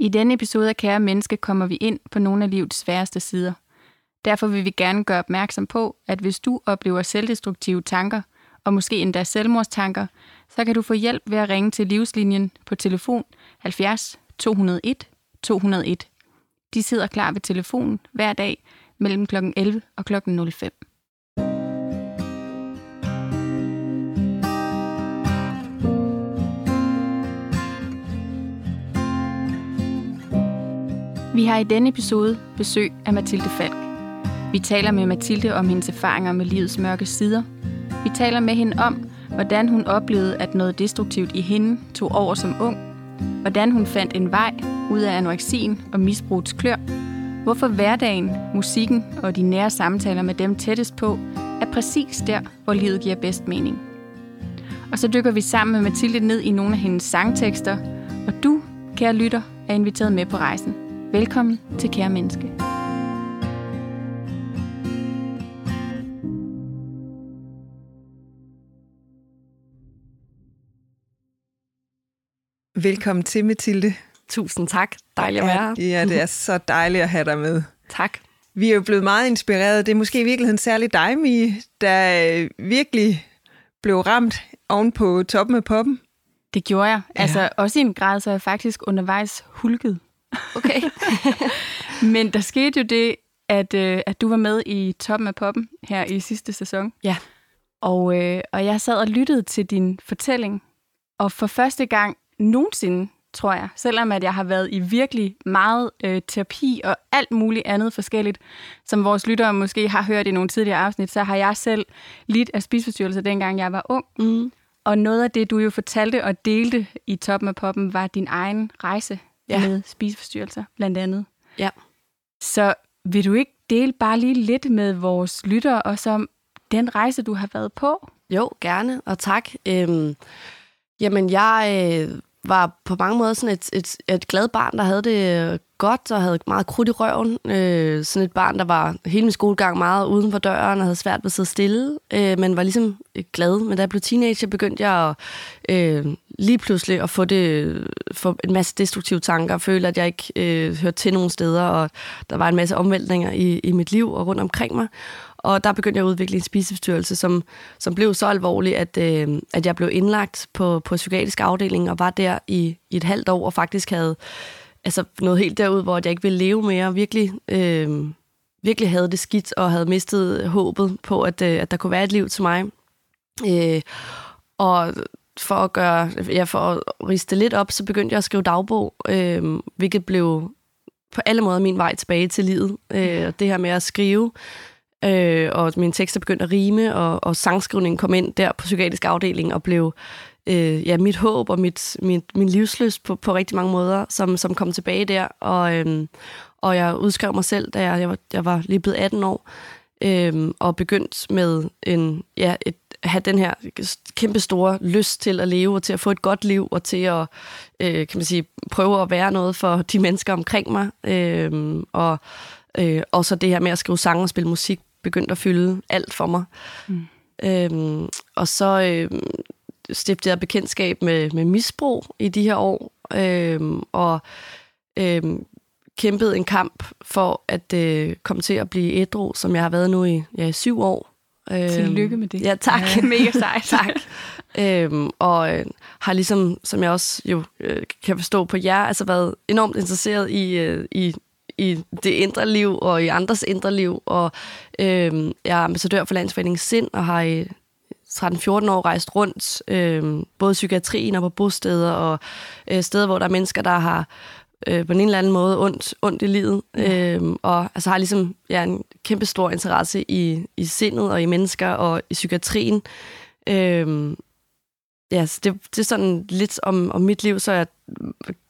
I denne episode af Kære Menneske kommer vi ind på nogle af livets sværeste sider. Derfor vil vi gerne gøre opmærksom på, at hvis du oplever selvdestruktive tanker, og måske endda selvmordstanker, så kan du få hjælp ved at ringe til livslinjen på telefon 70 201 201. De sidder klar ved telefonen hver dag mellem kl. 11 og kl. 05. Vi har i denne episode besøg af Mathilde Falk. Vi taler med Mathilde om hendes erfaringer med livets mørke sider. Vi taler med hende om, hvordan hun oplevede, at noget destruktivt i hende tog over som ung. Hvordan hun fandt en vej ud af anoreksien og misbrugets klør. Hvorfor hverdagen, musikken og de nære samtaler med dem tættest på, er præcis der, hvor livet giver bedst mening. Og så dykker vi sammen med Mathilde ned i nogle af hendes sangtekster, og du, kære lytter, er inviteret med på rejsen. Velkommen til Kære Menneske. Velkommen til, Mathilde. Tusind tak. Dejligt at være her. Ja, det er så dejligt at have dig med. Tak. Vi er jo blevet meget inspireret. Det er måske i virkeligheden særligt dig, Mie, der øh, virkelig blev ramt oven på toppen af poppen. Det gjorde jeg. Ja. Altså også i en grad, så er jeg faktisk undervejs hulket. Okay. Men der skete jo det, at, øh, at du var med i toppen af poppen her i sidste sæson. Ja. Og, øh, og jeg sad og lyttede til din fortælling. Og for første gang nogensinde, tror jeg, selvom at jeg har været i virkelig meget øh, terapi og alt muligt andet forskelligt, som vores lyttere måske har hørt i nogle tidligere afsnit, så har jeg selv lidt af spiseforstyrrelser, dengang jeg var ung. Mm. Og noget af det, du jo fortalte og delte i toppen af poppen, var din egen rejse Ja. med spiseforstyrrelser, blandt andet. Ja. Så vil du ikke dele bare lige lidt med vores lyttere, og som den rejse, du har været på? Jo, gerne, og tak. Øhm, jamen, jeg øh, var på mange måder sådan et, et, et glad barn, der havde det øh, godt og havde meget krudt i røven. Øh, sådan et barn, der var hele min skolegang meget uden for døren og havde svært ved at sidde stille, øh, men var ligesom glad. Men da jeg blev teenager, begyndte jeg at, øh, lige pludselig at få, det, få en masse destruktive tanker og føle, at jeg ikke øh, hørte til nogen steder, og der var en masse omvæltninger i, i mit liv og rundt omkring mig. Og der begyndte jeg at udvikle en spiseforstyrrelse, som, som blev så alvorlig, at, øh, at jeg blev indlagt på, på psykiatrisk afdeling og var der i, i et halvt år og faktisk havde altså noget helt derud, hvor jeg ikke ville leve mere. Virkelig, øh, virkelig havde det skidt og havde mistet håbet på, at, øh, at der kunne være et liv til mig. Øh, og for at gøre, ja, for at riste lidt op, så begyndte jeg at skrive dagbog, øh, hvilket blev på alle måder min vej tilbage til livet. Øh, det her med at skrive, øh, og mine tekster begyndte at rime, og, og sangskrivningen kom ind der på psykiatrisk afdeling og blev øh, ja, mit håb og mit, mit, min livsløst på, på rigtig mange måder, som, som kom tilbage der. Og, øh, og jeg udskrev mig selv, da jeg, jeg, var, jeg var lige blevet 18 år, øh, og begyndt med en, ja, et, have den her kæmpe store lyst til at leve, og til at få et godt liv, og til at øh, kan man sige, prøve at være noget for de mennesker omkring mig. Øh, og, øh, og så det her med at skrive sange og spille musik begyndte at fylde alt for mig. Mm. Øhm, og så øh, stiftede jeg bekendtskab med, med misbrug i de her år, øhm, og øhm, kæmpede en kamp for at øh, komme til at blive ædru, som jeg har været nu i ja, syv år. Øhm, Tillykke med det. Ja, tak. Ja, mega sejt. tak. Øhm, og øh, har ligesom, som jeg også jo øh, kan forstå på jer, altså været enormt interesseret i, øh, i i det indre liv og i andres indre liv. Og øh, jeg er ambassadør for Landsforeningen Sind og har i 13-14 år rejst rundt, øh, både psykiatrien og på bosteder og øh, steder, hvor der er mennesker, der har øh, på en eller anden måde ondt, ondt i livet. Øh, og altså har ligesom ja, en kæmpe stor interesse i, i sindet og i mennesker og i psykiatrien. Øh, ja, så det, det er sådan lidt om, om mit liv, så er jeg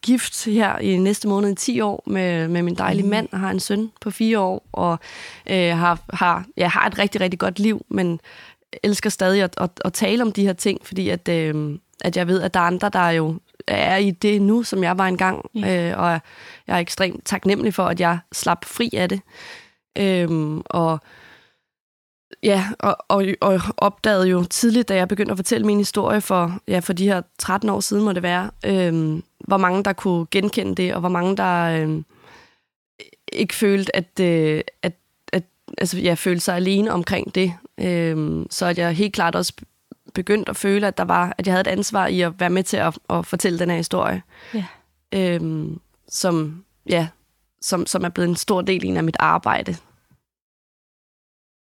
gift her i næste måned i 10 år med, med min dejlige mand, og har en søn på 4 år, og øh, har, har, ja, har et rigtig, rigtig godt liv, men elsker stadig at, at, at tale om de her ting, fordi at, øh, at jeg ved, at der er andre, der jo er i det nu, som jeg var engang, Ja. øh, og jeg er ekstremt taknemmelig for, at jeg slap fri af det. Øh, og ja, og, og, og opdagede jo tidligt, da jeg begyndte at fortælle min historie for, ja, for de her 13 år siden, må det være, øh, hvor mange der kunne genkende det, og hvor mange der øh, ikke følte, at, øh, at, at altså, jeg følte sig alene omkring det. Øh, så at jeg helt klart også begyndt at føle, at der var, at jeg havde et ansvar i at være med til at, at fortælle den her historie. Ja. Øhm, som, ja, som, som er blevet en stor del af mit arbejde.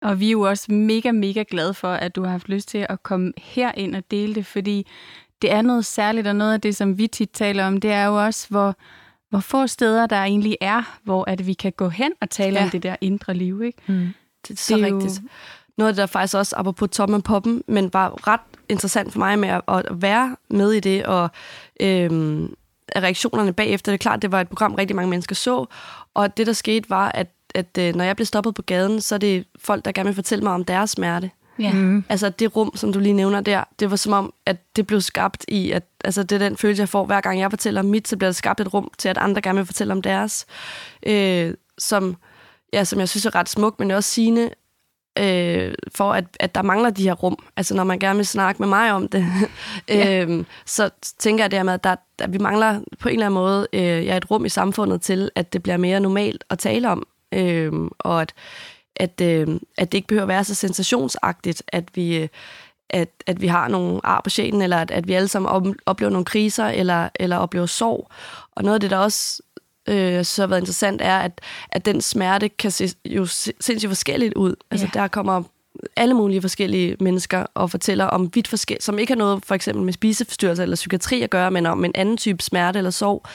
Og vi er jo også mega, mega glade for, at du har haft lyst til at komme herind og dele det, fordi det er noget særligt, og noget af det, som vi tit taler om, det er jo også, hvor, hvor få steder der egentlig er, hvor at vi kan gå hen og tale ja. om det der indre liv. Ikke? Mm. Det er så det er rigtigt. Jo... Noget af det, der faktisk også, apropos Tom og Poppen, men var ret interessant for mig med at, at være med i det, og øhm, reaktionerne bagefter. Det er klart, det var et program, rigtig mange mennesker så, og det, der skete, var, at, at øh, når jeg blev stoppet på gaden, så er det folk, der gerne vil fortælle mig om deres smerte. Ja. Mm. Altså det rum, som du lige nævner der, det var som om, at det blev skabt i, at altså, det er den følelse, jeg får, hver gang jeg fortæller om mit, så bliver der skabt et rum til, at andre gerne vil fortælle om deres. Øh, som, ja, som jeg synes er ret smukt, men også sigende, øh, for at, at der mangler de her rum. Altså når man gerne vil snakke med mig om det, ja. øh, så tænker jeg dermed, at, der, at vi mangler på en eller anden måde øh, ja, et rum i samfundet til, at det bliver mere normalt at tale om. Øh, og at, at, øh, at det ikke behøver at være så sensationsagtigt, at vi... Øh, at, at vi har nogle ar på sjælen, eller at, at vi alle sammen oplever nogle kriser, eller, eller oplever sorg. Og noget af det, der også øh, så har været interessant, er, at, at den smerte kan se jo sindssygt forskelligt ud. Altså, ja. der kommer alle mulige forskellige mennesker og fortæller om vidt forskellige, som ikke har noget for eksempel med spiseforstyrrelse eller psykiatri at gøre, men om en anden type smerte eller sorg.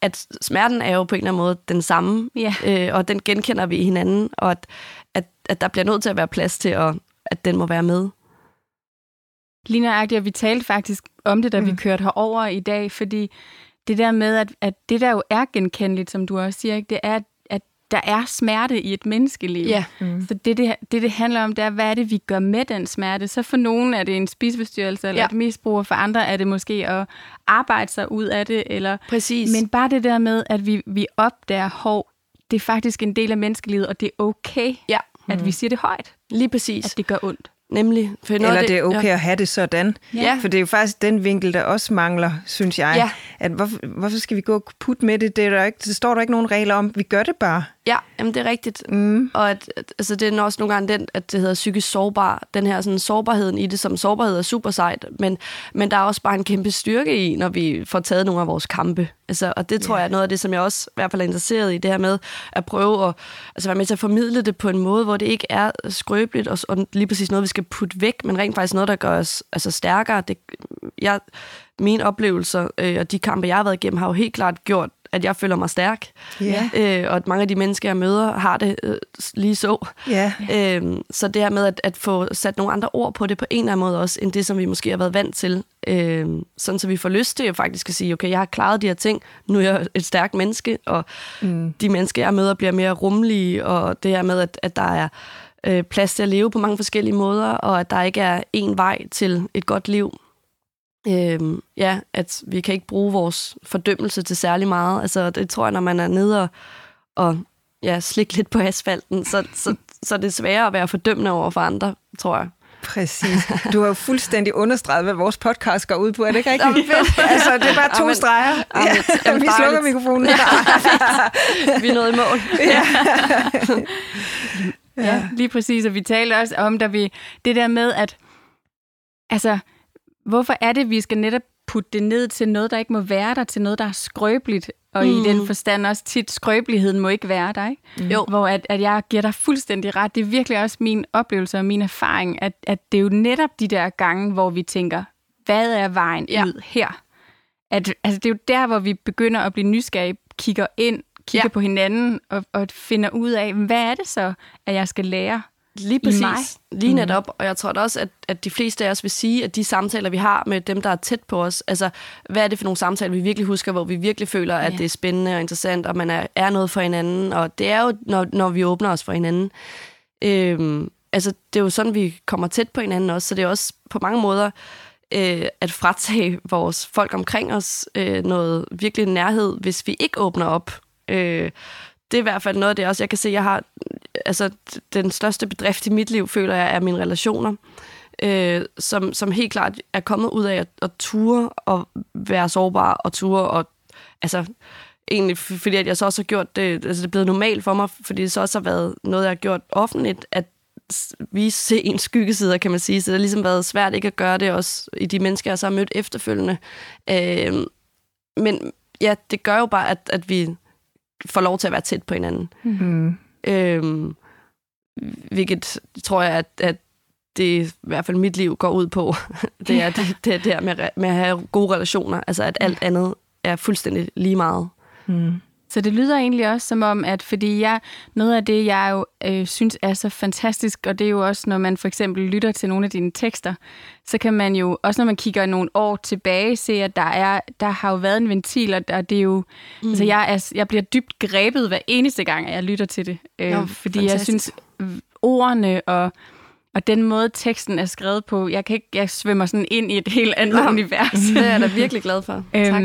At smerten er jo på en eller anden måde den samme, ja. øh, og den genkender vi hinanden, og at, at, at der bliver nødt til at være plads til, at, at den må være med. Lige nøjagtigt, og vi talte faktisk om det, da mm. vi kørte herover i dag, fordi det der med, at, at det der jo er genkendeligt, som du også siger, ikke, det er, at der er smerte i et menneskeliv. Ja. Mm. Så det det, det, det handler om, det er, hvad er det, vi gør med den smerte? Så for nogen er det en spiseforstyrrelse eller ja. et misbrug, og for andre er det måske at arbejde sig ud af det. Eller, Præcis. Men bare det der med, at vi, vi opdager, hov, det er faktisk en del af menneskelivet, og det er okay, ja. at mm. vi siger det højt. Lige præcis. At det gør ondt. Nemlig. For Eller det, det er okay ja. at have det sådan. Ja. For det er jo faktisk den vinkel, der også mangler, synes jeg. Ja. At hvorfor, hvorfor skal vi gå og putte med det? Det, er der ikke, det står der ikke nogen regler om. Vi gør det bare. Ja, jamen det er rigtigt. Mm. Og at, altså, det er også nogle gange den, at det hedder psykisk sårbar. Den her sådan, sårbarheden i det som sårbarhed er super sejt. Men, men der er også bare en kæmpe styrke i, når vi får taget nogle af vores kampe. Altså, og det tror yeah. jeg er noget af det, som jeg også i hvert fald er interesseret i. Det her med at prøve at altså, være med til at formidle det på en måde, hvor det ikke er skrøbeligt og, og lige præcis noget, vi skal putte væk, men rent faktisk noget, der gør os altså, stærkere. Det, jeg, mine oplevelser øh, og de kampe, jeg har været igennem, har jo helt klart gjort, at jeg føler mig stærk. Yeah. Øh, og at mange af de mennesker, jeg møder, har det øh, lige så. Yeah. Øh, så det her med at, at få sat nogle andre ord på det på en eller anden måde også, end det, som vi måske har været vant til. Øh, sådan så vi får lyst til at faktisk at sige, okay, jeg har klaret de her ting, nu er jeg et stærkt menneske, og mm. de mennesker, jeg møder, bliver mere rummelige, og det her med, at, at der er øh, plads til at leve på mange forskellige måder, og at der ikke er én vej til et godt liv. Øhm, ja, at vi kan ikke bruge vores fordømmelse til særlig meget. Altså, det tror jeg, når man er nede og, og ja, slikke lidt på asfalten, så, så, så er det sværere at være fordømmende over for andre, tror jeg. Præcis. Du har jo fuldstændig understreget, hvad vores podcast går ud på. Er det ikke rigtigt? altså, det er bare to Amen. streger. Amen. Ja, vi slukker mikrofonen. Ja, vi er nået i mål. Ja. ja, lige præcis. Og vi talte også om, da vi, det der med, at altså, Hvorfor er det, vi skal netop putte det ned til noget, der ikke må være der, til noget, der er skrøbeligt, og mm. i den forstand også tit, skrøbeligheden må ikke være der, ikke? Mm. Jo. Hvor at, at jeg giver dig fuldstændig ret. Det er virkelig også min oplevelse og min erfaring, at, at det er jo netop de der gange, hvor vi tænker, hvad er vejen ja. ud her? At, altså, det er jo der, hvor vi begynder at blive nysgerrige, kigger ind, kigger ja. på hinanden og, og finder ud af, hvad er det så, at jeg skal lære Lige præcis. I mig. Lige netop. Mm. Og jeg tror da også, at, at de fleste af os vil sige, at de samtaler, vi har med dem, der er tæt på os, altså, hvad er det for nogle samtaler, vi virkelig husker, hvor vi virkelig føler, at ja. det er spændende og interessant, og man er, er noget for hinanden. Og det er jo, når, når vi åbner os for hinanden. Øhm, altså, det er jo sådan, vi kommer tæt på hinanden også, så det er også på mange måder øh, at fratage vores folk omkring os øh, noget virkelig nærhed, hvis vi ikke åbner op. Øh, det er i hvert fald noget af det også, jeg kan se, jeg har altså, den største bedrift i mit liv, føler jeg, er mine relationer, øh, som, som helt klart er kommet ud af at, at ture og være sårbar og ture og altså egentlig fordi at jeg så også har gjort det, altså det er blevet normalt for mig, fordi det så også har været noget, jeg har gjort offentligt, at vise en skyggesider, kan man sige. Så det har ligesom været svært ikke at gøre det også i de mennesker, jeg så har mødt efterfølgende. Øh, men ja, det gør jo bare, at, at vi får lov til at være tæt på hinanden. Mm. Øh, hvilket tror jeg, at, at det i hvert fald mit liv går ud på. det er det, det, er det med, med at have gode relationer. Altså at alt andet er fuldstændig lige meget. Mm. Så det lyder egentlig også som om, at fordi jeg, noget af det, jeg jo øh, synes er så fantastisk, og det er jo også, når man for eksempel lytter til nogle af dine tekster, så kan man jo, også når man kigger nogle år tilbage, se, at der, er, der har jo været en ventil, og det er jo, mm. altså jeg, er, jeg bliver dybt grebet hver eneste gang, at jeg lytter til det. Øh, jo, fordi fantastisk. jeg synes, ordene og og den måde, teksten er skrevet på, jeg kan ikke, jeg svømmer sådan ind i et helt andet Nå, univers. Det er jeg da virkelig glad for. tak.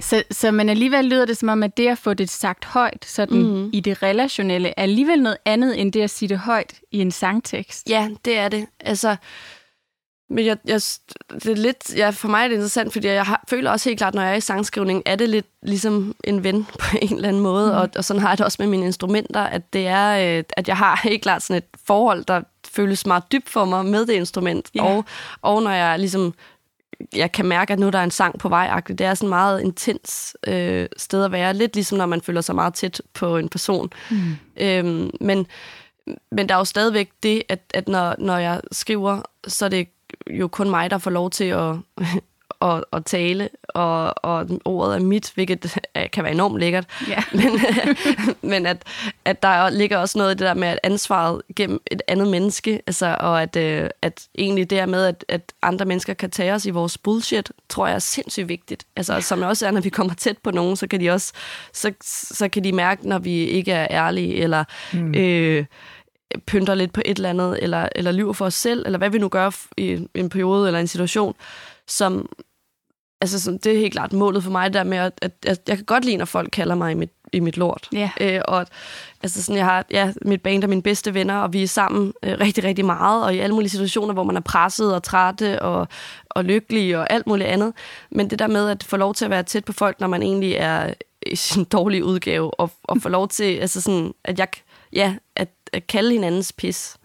Så, så men alligevel lyder det som om, at det at få det sagt højt, sådan mm. i det relationelle, er alligevel noget andet, end det at sige det højt i en sangtekst. Ja, det er det. Altså, men jeg, jeg, det er lidt, ja, for mig er det interessant, fordi jeg har, føler også helt klart, når jeg er i sangskrivning, er det lidt ligesom en ven på en eller anden måde, mm. og, og sådan har jeg det også med mine instrumenter, at det er, øh, at jeg har helt klart sådan et forhold, der føles meget dybt for mig med det instrument, yeah. og, og når jeg ligesom jeg kan mærke, at nu der er en sang på vej. Det er sådan meget intens øh, sted at være. Lidt ligesom når man føler sig meget tæt på en person. Mm. Øhm, men, men der er jo stadigvæk det, at, at når, når jeg skriver, så er det jo kun mig, der får lov til at, at, at tale, og, og ordet er mit, hvilket kan være enormt lækkert. Ja. Men, men at, at der ligger også noget i det der med at ansvaret gennem et andet menneske, altså, og at, øh, at egentlig det med, at, at andre mennesker kan tage os i vores bullshit, tror jeg er sindssygt vigtigt. Altså, som også er, når vi kommer tæt på nogen, så kan de også så, så kan de mærke, når vi ikke er ærlige, eller mm. øh, pynter lidt på et eller andet, eller, eller lyver for os selv, eller hvad vi nu gør i en periode eller en situation, som, altså sådan, det er helt klart målet for mig, der med, at, at, at jeg kan godt lide, når folk kalder mig i mit, i mit lort. Yeah. Øh, og altså sådan, jeg har, ja, mit band er mine bedste venner, og vi er sammen øh, rigtig, rigtig meget, og i alle mulige situationer, hvor man er presset og trætte og, og lykkelig og alt muligt andet. Men det der med at få lov til at være tæt på folk, når man egentlig er i sin dårlige udgave, og, og få lov til, altså sådan, at jeg, ja, at, at kalde hinandens pis,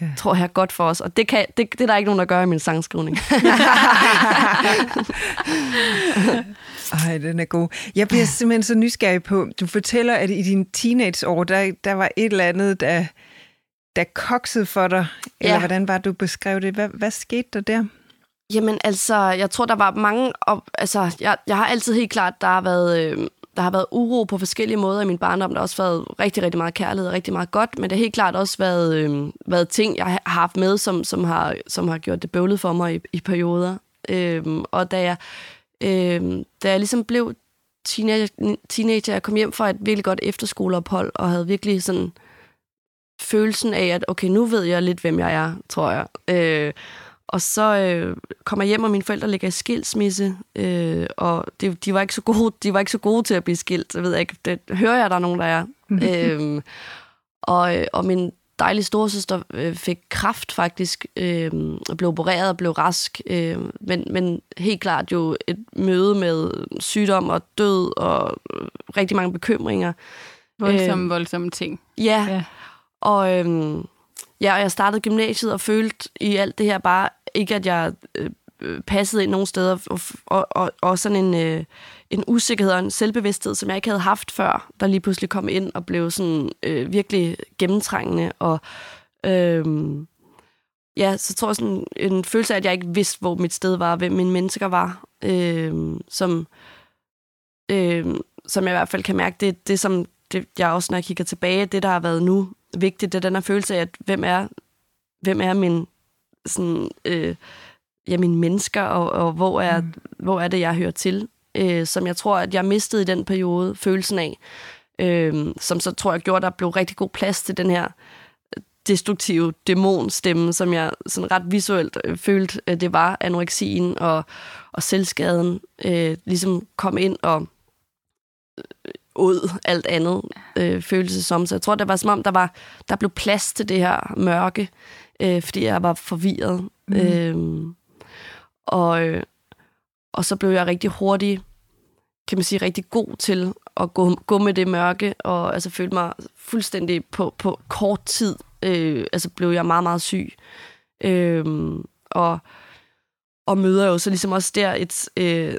ja. tror jeg er godt for os. Og det, kan, det, det er der ikke nogen, der gør i min sangskrivning. Ej, den er god. Jeg bliver simpelthen så nysgerrig på, du fortæller, at i dine teenageår, der, der var et eller andet, der, der koksede for dig. Eller ja. hvordan var du beskrev det? Hvad, hvad skete der der? Jamen altså, jeg tror, der var mange... Og, altså, jeg, jeg har altid helt klart, der har været... Øh, der har været uro på forskellige måder i min barndom. Der har også været rigtig, rigtig meget kærlighed og rigtig meget godt, men det har helt klart også været, øh, været ting, jeg har haft med, som, som, har, som har gjort det bøvlet for mig i, i perioder. Øh, og da jeg, øh, da jeg ligesom blev teenager, teenager, jeg kom hjem fra et virkelig godt efterskoleophold, og havde virkelig sådan følelsen af, at okay, nu ved jeg lidt, hvem jeg er, tror jeg. Øh, og så øh, kommer jeg hjem, og mine forældre ligger i skilsmisse, øh, og det, de, var ikke så gode, de var ikke så gode til at blive skilt. Jeg ved ikke, det hører jeg, der er nogen, der er. øh, og, og min dejlige storesøster øh, fik kraft faktisk, øh, og blev opereret og blev rask. Øh, men, men helt klart jo et møde med sygdom og død og rigtig mange bekymringer. Voldsomme, øh, voldsomme ting. Ja, ja. og... Øh, Ja, og jeg startede gymnasiet og følte i alt det her bare ikke, at jeg øh, øh, passede ind nogen steder, og, og, og, og sådan en, øh, en usikkerhed og en selvbevidsthed, som jeg ikke havde haft før, der lige pludselig kom ind og blev sådan øh, virkelig gennemtrængende. Og øh, ja, så tror jeg sådan en følelse af, at jeg ikke vidste, hvor mit sted var, hvem mine mennesker var, øh, som, øh, som jeg i hvert fald kan mærke, det, det som det, jeg også, når jeg kigger tilbage, det der har været nu, vigtigt, det er den her følelse af, at hvem er, hvem er min, sådan, øh, ja, mine mennesker, og, og hvor, er, mm. hvor er det, jeg hører til, øh, som jeg tror, at jeg mistede i den periode, følelsen af, øh, som så tror jeg gjorde, at der blev rigtig god plads til den her destruktive dæmonstemme, som jeg sådan ret visuelt øh, følte, at det var anoreksien og, og selvskaden, øh, ligesom kom ind og ud alt andet, øh, følelse som. Så jeg tror, det var som om, der, var, der blev plads til det her mørke, øh, fordi jeg var forvirret. Mm. Øh, og, og så blev jeg rigtig hurtig, kan man sige, rigtig god til at gå, gå med det mørke, og altså følte mig fuldstændig på, på kort tid, øh, altså blev jeg meget, meget syg. Øh, og, og møder jo så ligesom også der et, øh,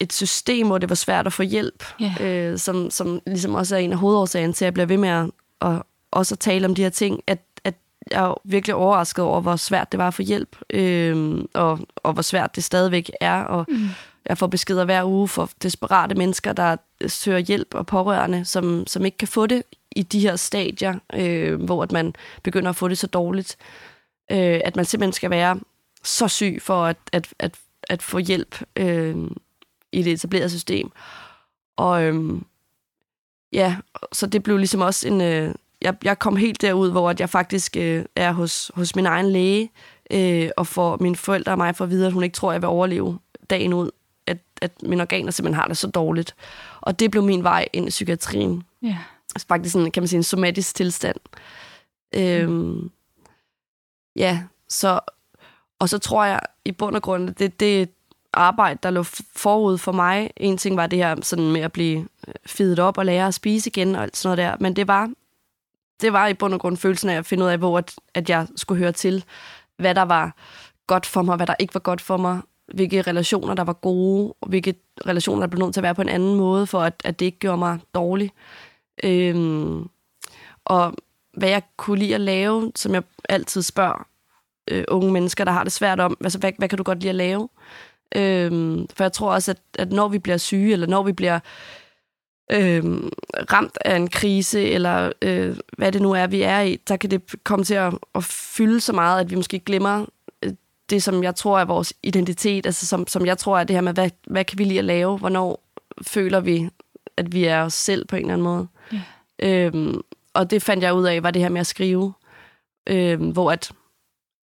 et, system, hvor det var svært at få hjælp, yeah. øh, som, som ligesom også er en af hovedårsagen til, at jeg bliver ved med at, at også at tale om de her ting, at, at jeg er virkelig overrasket over, hvor svært det var at få hjælp, øh, og, og hvor svært det stadigvæk er, og mm. jeg får beskeder hver uge for desperate mennesker, der søger hjælp og pårørende, som, som ikke kan få det i de her stadier, øh, hvor at man begynder at få det så dårligt, øh, at man simpelthen skal være så syg for at, at, at, at få hjælp øh, i det etablerede system. Og øh, ja, så det blev ligesom også en... Øh, jeg, jeg kom helt derud, hvor at jeg faktisk øh, er hos, hos min egen læge, øh, og får mine forældre og mig for at vide, at hun ikke tror, at jeg vil overleve dagen ud, at, at mine organer simpelthen har det så dårligt. Og det blev min vej ind i psykiatrien. Ja. Yeah. Altså faktisk sådan, kan man sige, en somatisk tilstand. Mm. Øhm, ja, så og så tror jeg i bund og grund, det, det arbejde, der lå forud for mig. En ting var det her sådan med at blive øh, fedet op og lære at spise igen og sådan noget der. Men det var, det var i bund og grund følelsen af at finde ud af, hvor at, at jeg skulle høre til. Hvad der var godt for mig, hvad der ikke var godt for mig. Hvilke relationer, der var gode. Og hvilke relationer, der blev nødt til at være på en anden måde, for at, at det ikke gjorde mig dårlig. Øhm, og hvad jeg kunne lide at lave, som jeg altid spørger øh, unge mennesker, der har det svært om, altså, hvad, hvad kan du godt lide at lave? Øhm, for jeg tror også, at, at når vi bliver syge, eller når vi bliver øhm, ramt af en krise, eller øh, hvad det nu er, vi er i, så kan det komme til at, at fylde så meget, at vi måske glemmer øh, det, som jeg tror er vores identitet, altså som, som jeg tror er det her med, hvad, hvad kan vi lide at lave? Hvornår føler vi, at vi er os selv på en eller anden måde? Yeah. Øhm, og det fandt jeg ud af, var det her med at skrive, øhm, hvor at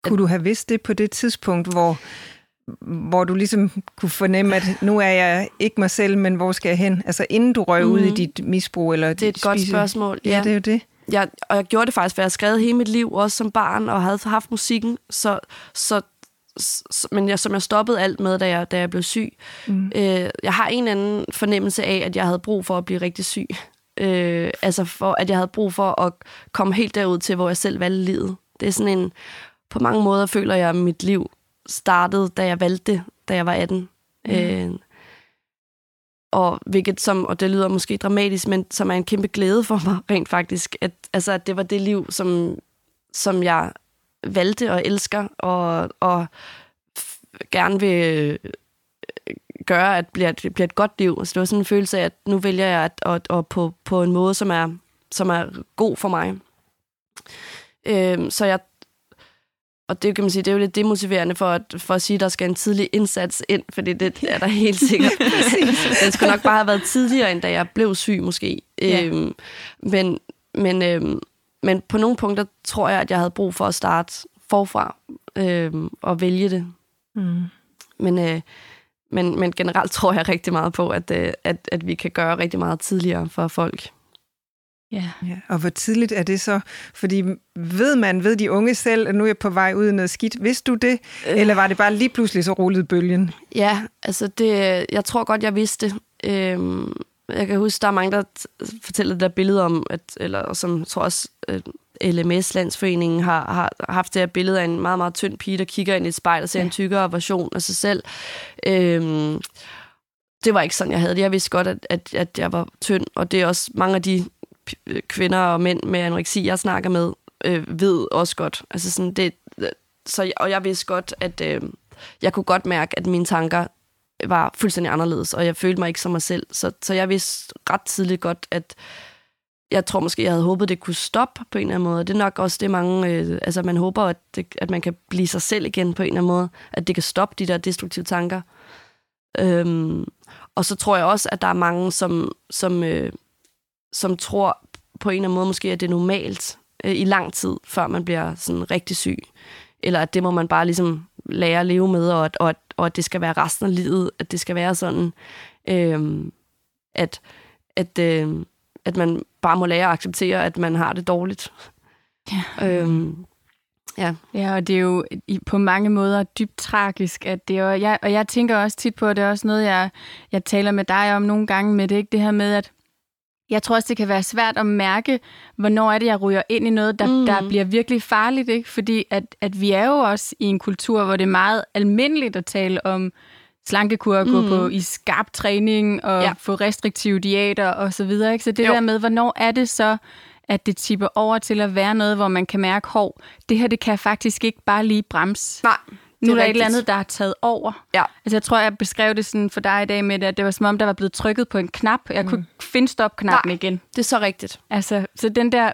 kunne du have vidst det på det tidspunkt, hvor, hvor du ligesom kunne fornemme, at nu er jeg ikke mig selv, men hvor skal jeg hen? Altså inden du røg mm. ud i mhm. dit misbrug? Eller det er et spise... godt spørgsmål. Ja, ja, det er jo det. Jeg, og jeg gjorde det faktisk, for jeg har skrevet hele mit liv, også som barn, og havde haft musikken, så, så, så men jeg, som jeg stoppede alt med, da jeg, da jeg blev syg. Mm. Øh, jeg har en anden fornemmelse af, at jeg havde brug for at blive rigtig syg. Øh, altså for, at jeg havde brug for at komme helt derud til, hvor jeg selv valgte livet. Det er sådan en på mange måder føler jeg, at mit liv startede, da jeg valgte det, da jeg var 18. Mm. Øh, og hvilket som, og det lyder måske dramatisk, men som er en kæmpe glæde for mig rent faktisk, at, altså, at det var det liv, som, som jeg valgte og elsker, og, og gerne vil øh, gøre, at det bliver, det bliver et godt liv. Så det var sådan en følelse af, at nu vælger jeg at, at, at på, på en måde, som er, som er god for mig. Øh, så jeg og det kan man sige, det er jo lidt demotiverende for at, for at sige, at der skal en tidlig indsats ind, fordi det er der helt sikkert. Den skulle nok bare have været tidligere, end da jeg blev syg måske. Ja. Øhm, men, men, øhm, men på nogle punkter tror jeg, at jeg havde brug for at starte forfra øhm, og vælge det. Mm. Men, øh, men, men generelt tror jeg rigtig meget på, at, øh, at, at vi kan gøre rigtig meget tidligere for folk. Ja. ja. Og hvor tidligt er det så? Fordi ved man, ved de unge selv, at nu er jeg på vej ud i noget skidt? Vidste du det? Øh. Eller var det bare lige pludselig så rullede bølgen? Ja, altså det, jeg tror godt, jeg vidste det. Øhm, jeg kan huske, der er mange, der fortæller det der billede om, at, eller som jeg tror også, LMS, Landsforeningen, har, har haft det her billede af en meget, meget tynd pige, der kigger ind i et spejl og ser ja. en tykkere version af sig selv. Øhm, det var ikke sådan, jeg havde det. Jeg vidste godt, at, at, at jeg var tynd, og det er også mange af de kvinder og mænd med anoreksi, jeg snakker med, øh, ved også godt. Altså sådan, det, så, og jeg vidste godt, at øh, jeg kunne godt mærke, at mine tanker var fuldstændig anderledes, og jeg følte mig ikke som mig selv. Så, så jeg vidste ret tidligt godt, at jeg tror måske, jeg havde håbet, det kunne stoppe på en eller anden måde. Det er nok også det mange... Øh, altså, man håber, at, det, at man kan blive sig selv igen på en eller anden måde. At det kan stoppe de der destruktive tanker. Øhm, og så tror jeg også, at der er mange, som, som, øh, som tror på en eller anden måde måske, at det er normalt øh, i lang tid, før man bliver sådan rigtig syg. Eller at det må man bare ligesom lære at leve med, og at, og at, og at det skal være resten af livet, at det skal være sådan, øh, at, at, øh, at man bare må lære at acceptere, at man har det dårligt. Ja. Øhm, ja. ja, og det er jo på mange måder dybt tragisk, at det er, og jeg, og jeg tænker også tit på, at det er også noget, jeg, jeg taler med dig om nogle gange med det, ikke? det her med, at jeg tror også, det kan være svært at mærke, hvornår er det, jeg ryger ind i noget, der, mm. der bliver virkelig farligt. Ikke? Fordi at, at vi er jo også i en kultur, hvor det er meget almindeligt at tale om slankekur, at gå mm. på i skarp træning og ja. få restriktive diæter og så videre. Ikke? Så det jo. der med, hvornår er det så, at det tipper over til at være noget, hvor man kan mærke, hov, det her, det kan faktisk ikke bare lige bremse. Nej. Nu er der et eller andet, der er taget over. Ja. Altså, jeg tror, jeg beskrev det sådan for dig i dag med, at det var som om, der var blevet trykket på en knap. Jeg mm. kunne ikke finde stop-knappen igen. det er så rigtigt. Altså, så den der...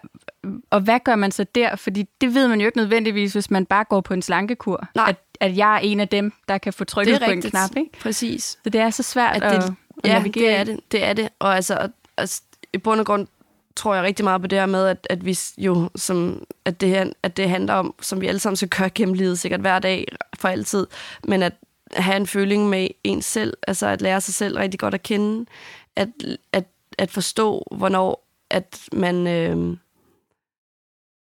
Og hvad gør man så der? Fordi det ved man jo ikke nødvendigvis, hvis man bare går på en slankekur. Nej. At, at jeg er en af dem, der kan få trykket på rigtigt. en knap, ikke? Præcis. Så det er så svært at, at, det, at ja, navigere. det er det. Det er det. Og altså, altså i bund og grund tror jeg rigtig meget på det her med, at, at vi jo, som, at, det her, at det handler om, som vi alle sammen skal køre gennem livet, sikkert hver dag, for altid, men at have en føling med en selv, altså at lære sig selv rigtig godt at kende, at, at, at forstå, hvornår at man, øh,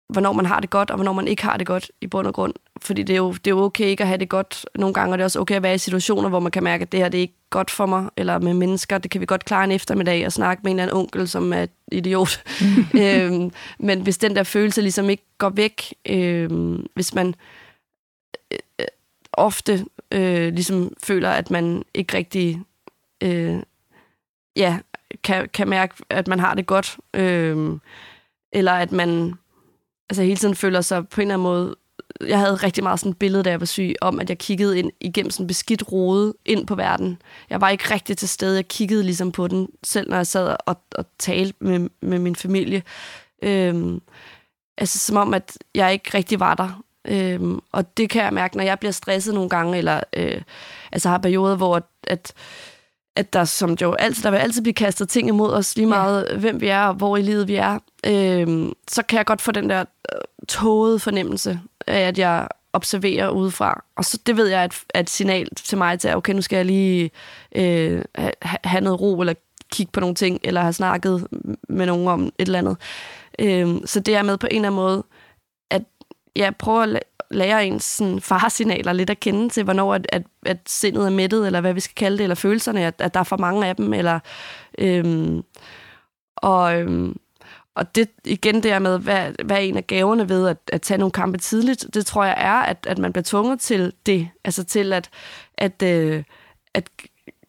hvornår man har det godt, og hvornår man ikke har det godt i bund og grund. Fordi det er, jo, det er jo okay ikke at have det godt nogle gange, og det er også okay at være i situationer, hvor man kan mærke, at det her det er ikke godt for mig, eller med mennesker. Det kan vi godt klare en eftermiddag og snakke med en eller anden onkel, som er idiot. øhm, men hvis den der følelse ligesom ikke går væk, øhm, hvis man øh, ofte øh, ligesom føler, at man ikke rigtig øh, ja, kan, kan mærke, at man har det godt, øh, eller at man altså hele tiden føler sig på en eller anden måde jeg havde rigtig meget sådan et billede, da jeg var syg, om at jeg kiggede ind igennem sådan en beskidt rode ind på verden. Jeg var ikke rigtig til stede. Jeg kiggede ligesom på den, selv når jeg sad og, og talte med, med min familie. Øhm, altså som om, at jeg ikke rigtig var der. Øhm, og det kan jeg mærke, når jeg bliver stresset nogle gange, eller øh, altså har perioder, hvor at, at at der som jo altid, der vil altid blive kastet ting imod os, lige meget ja. hvem vi er og hvor i livet vi er, øhm, så kan jeg godt få den der øh, tågede fornemmelse af, at jeg observerer udefra. Og så det ved jeg er et, er et signal til mig til, at okay, nu skal jeg lige øh, have noget ro, eller kigge på nogle ting, eller have snakket med nogen om et eller andet. Øhm, så det er med på en eller anden måde, at jeg prøver at lærer ens sådan, faresignaler lidt at kende til, hvornår at, at, at sindet er mættet, eller hvad vi skal kalde det, eller følelserne, at, at der er for mange af dem, eller... Øhm, og, øhm, og det igen der med, hvad, hvad er en af gaverne ved at, at tage nogle kampe tidligt, det tror jeg er, at, at man bliver tvunget til det. Altså til at, at, øh, at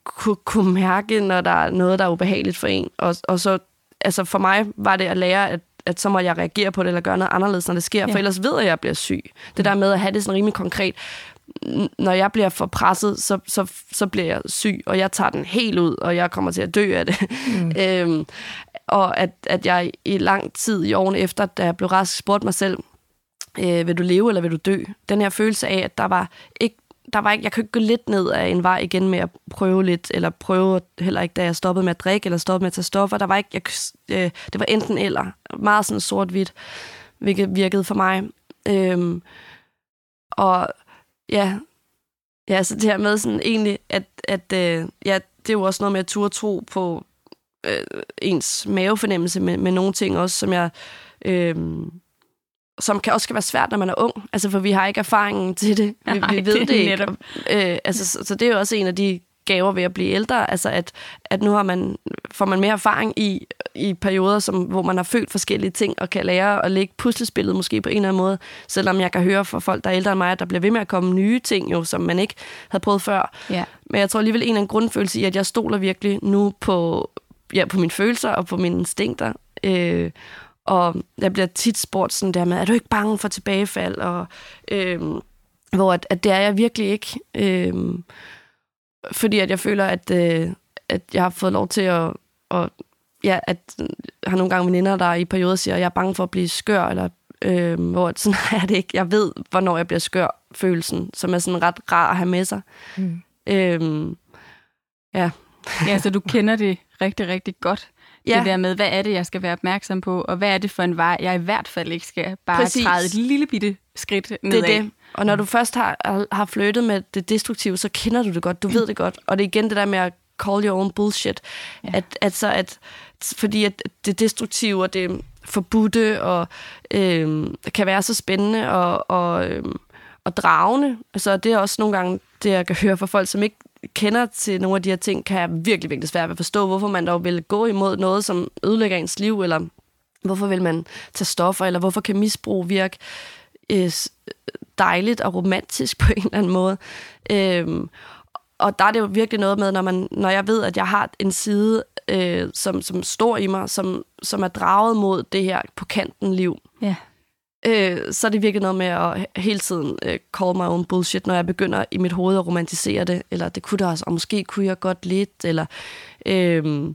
kunne, kunne mærke, når der er noget, der er ubehageligt for en. Og, og så, altså for mig var det at lære, at, at så må jeg reagere på det, eller gøre noget anderledes, når det sker, ja. for ellers ved jeg, at jeg bliver syg. Det der med at have det sådan rimelig konkret, når jeg bliver for presset, så, så, så bliver jeg syg, og jeg tager den helt ud, og jeg kommer til at dø af det. Mm. øhm, og at, at jeg i lang tid i årene efter, da jeg blev rask, spurgte mig selv, øh, vil du leve eller vil du dø? Den her følelse af, at der var ikke der var ikke, jeg kunne ikke gå lidt ned af en vej igen med at prøve lidt, eller prøve heller ikke, da jeg stoppede med at drikke, eller stoppede med at tage stoffer. Der var ikke, jeg, øh, det var enten eller. Meget sådan sort-hvidt, hvilket virkede for mig. Øhm, og ja, ja, så det her med sådan egentlig, at, at øh, ja, det er jo også noget med at turde tro på øh, ens mavefornemmelse med, med nogle ting også, som jeg... Øh, som kan også være svært, når man er ung. Altså, for vi har ikke erfaringen til det. Vi, Nej, vi ved det, det ikke. Øh, altså, så, så det er jo også en af de gaver ved at blive ældre, altså at, at nu har man, får man mere erfaring i, i perioder, som, hvor man har følt forskellige ting, og kan lære at lægge puslespillet måske på en eller anden måde, selvom jeg kan høre fra folk, der er ældre end mig, at der bliver ved med at komme nye ting, jo, som man ikke havde prøvet før. Ja. Men jeg tror alligevel en af en grundfølelse i, at jeg stoler virkelig nu på, ja, på mine følelser og på mine instinkter. Øh, og jeg bliver tit spurgt sådan der med, er du ikke bange for tilbagefald? Og, øh, hvor at, at det er jeg virkelig ikke. Øh, fordi at jeg føler, at, øh, at jeg har fået lov til at, og, ja, at jeg har nogle gange veninder, der i perioder siger, at jeg er bange for at blive skør, eller øh, hvor sådan er det ikke. Jeg ved, hvornår jeg bliver skør, følelsen, som er sådan ret rar at have med sig. Mm. Øh, ja. ja, så du kender det rigtig, rigtig godt. Ja. Det der med, hvad er det, jeg skal være opmærksom på, og hvad er det for en vej, jeg i hvert fald ikke skal bare Præcis. træde et lille bitte skridt nedad. Det er det. Og når du først har, har flyttet med det destruktive, så kender du det godt, du ved det godt. Og det er igen det der med at call your own bullshit. Ja. At, altså, at, fordi at det destruktive og det forbudte og øh, kan være så spændende og, og, øh, og dragende. Altså, det er også nogle gange det, jeg kan høre fra folk, som ikke kender til nogle af de her ting, kan jeg virkelig, virkelig svært ved at forstå, hvorfor man dog vil gå imod noget, som ødelægger ens liv, eller hvorfor vil man tage stoffer, eller hvorfor kan misbrug virke øh, dejligt og romantisk på en eller anden måde. Øhm, og der er det jo virkelig noget med, når, man, når jeg ved, at jeg har en side, øh, som, som står i mig, som, som er draget mod det her på kanten liv. Ja. Øh, så er det virkelig noget med at hele tiden øh, call my own bullshit, når jeg begynder i mit hoved at romantisere det, eller det kunne der også, og måske kunne jeg godt lidt, eller... Øh,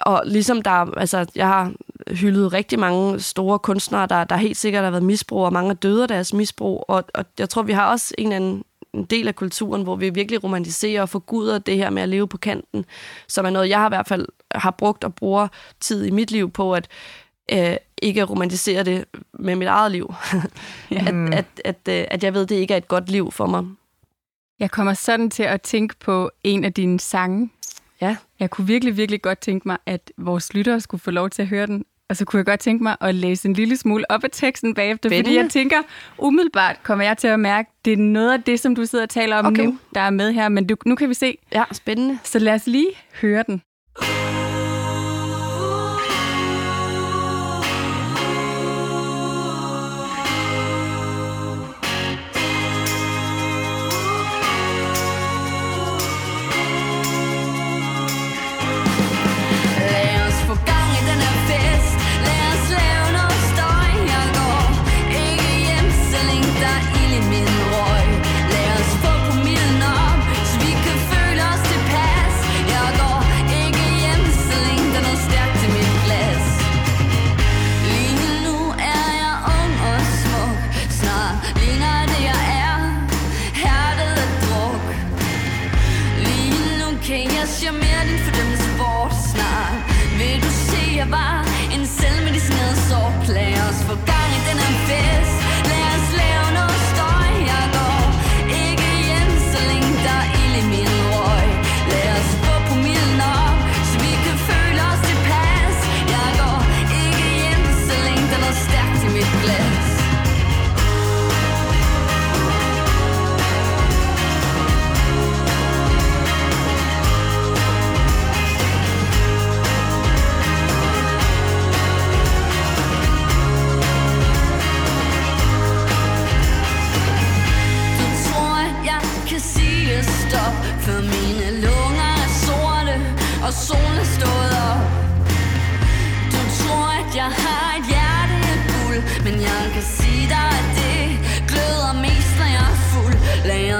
og ligesom der, altså, jeg har hyldet rigtig mange store kunstnere, der, der helt sikkert har været misbrug, og mange er døde af deres misbrug, og, og jeg tror, vi har også en anden en del af kulturen, hvor vi virkelig romantiserer og forguder det her med at leve på kanten, som er noget, jeg har i hvert fald har brugt og bruger tid i mit liv på, at øh, ikke romantisere det med mit eget liv. at, at, at, øh, at jeg ved, det ikke er et godt liv for mig. Jeg kommer sådan til at tænke på en af dine sange. Ja. Jeg kunne virkelig, virkelig godt tænke mig, at vores lyttere skulle få lov til at høre den. Og så kunne jeg godt tænke mig at læse en lille smule op af teksten bagefter, Spændende. fordi jeg tænker, umiddelbart kommer jeg til at mærke, det er noget af det, som du sidder og taler om okay. nu, der er med her, men du, nu kan vi se. Ja, spændende. Så lad os lige høre den.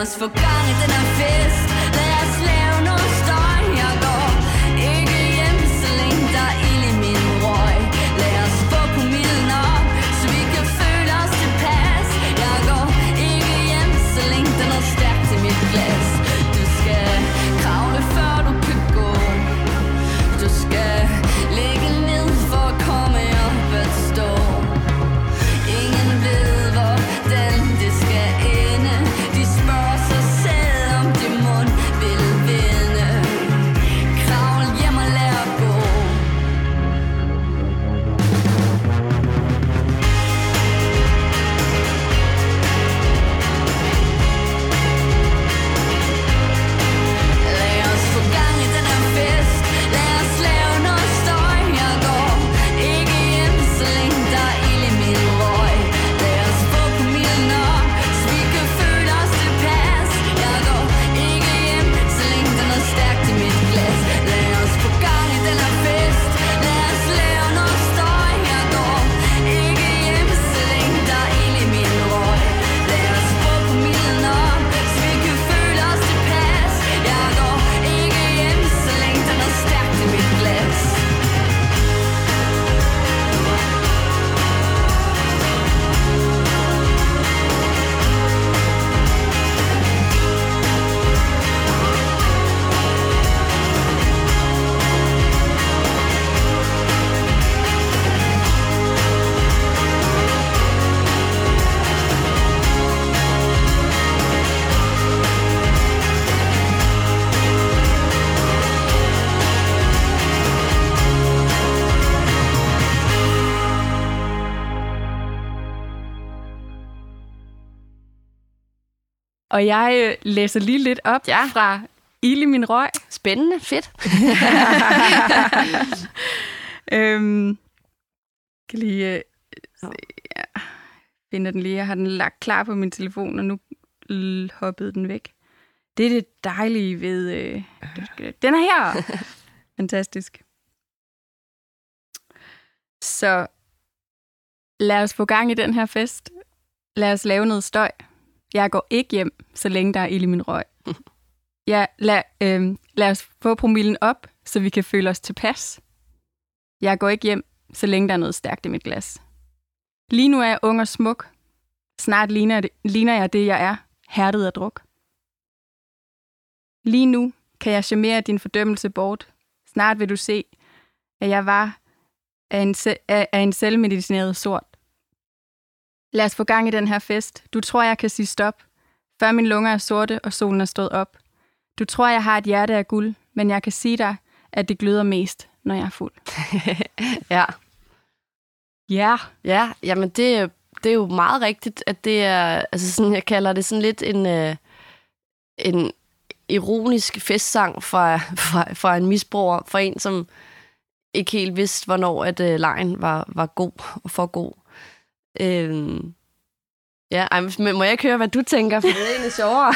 was vergaan Og jeg øh, læser lige lidt op Ja. fra Ild i min røg. Spændende, fedt. Øhm, kan lige øh, se, ja, finder den lige. Jeg har den lagt klar på min telefon, og nu hoppede den væk. Det er det dejlige ved... Øh, den er her! Fantastisk. Så lad os få gang i den her fest. Lad os lave noget støj. Jeg går ikke hjem, så længe der er ild i min røg. Ja, lad, øh, lad os få promillen op, så vi kan føle os tilpas. Jeg går ikke hjem, så længe der er noget stærkt i mit glas. Lige nu er jeg ung og smuk. Snart ligner, det, ligner jeg det, jeg er, hærdet af druk. Lige nu kan jeg charmere din fordømmelse bort. Snart vil du se, at jeg var af en, af, af en selvmedicineret sort. Lad os få gang i den her fest. Du tror, jeg kan sige stop, før mine lunger er sorte og solen er stået op. Du tror, jeg har et hjerte af guld, men jeg kan sige dig, at det gløder mest, når jeg er fuld. Ja. Ja. Ja, jamen det, er- det er jo meget rigtigt, at det er, altså sådan, jeg kalder det sådan lidt en, øh, en ironisk festsang fra, fra, fra en misbruger, for en, som ikke helt vidste, hvornår at øh, lejen var, var god og for god. Øhm, ja, ej, men må jeg ikke høre, hvad du tænker, for det er egentlig sjovere.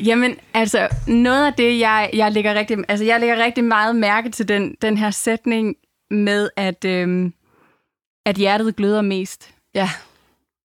Jamen, altså, noget af det, jeg, jeg, lægger rigtig, altså, jeg lægger rigtig meget mærke til den, den her sætning med, at, øhm, at hjertet gløder mest, ja,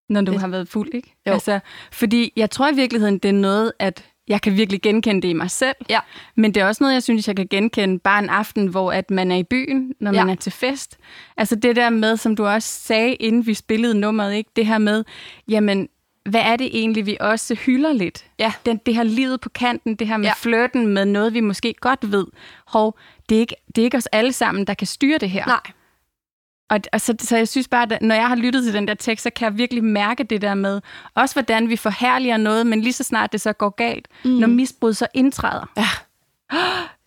når du Det- har været fuld, ikke? Jo. Altså, fordi jeg tror i virkeligheden, det er noget, at jeg kan virkelig genkende det i mig selv. Ja. Men det er også noget, jeg synes, jeg kan genkende bare en aften, hvor at man er i byen, når Ja. man er til fest. Altså det der med, som du også sagde, inden vi spillede nummeret, ikke? det her med, jamen, hvad er det egentlig, vi også hylder lidt? Ja. Den, det her livet på kanten, det her med Ja. flirten med noget, vi måske godt ved. Hov, det er, ikke, det er ikke os alle sammen, der kan styre det her. nej, Og, og så, så jeg synes bare, at når jeg har lyttet til den der tekst, så kan jeg virkelig mærke det der med, også hvordan vi forherliger noget, men lige så snart det så går galt, mm. når misbrud så indtræder, Ja.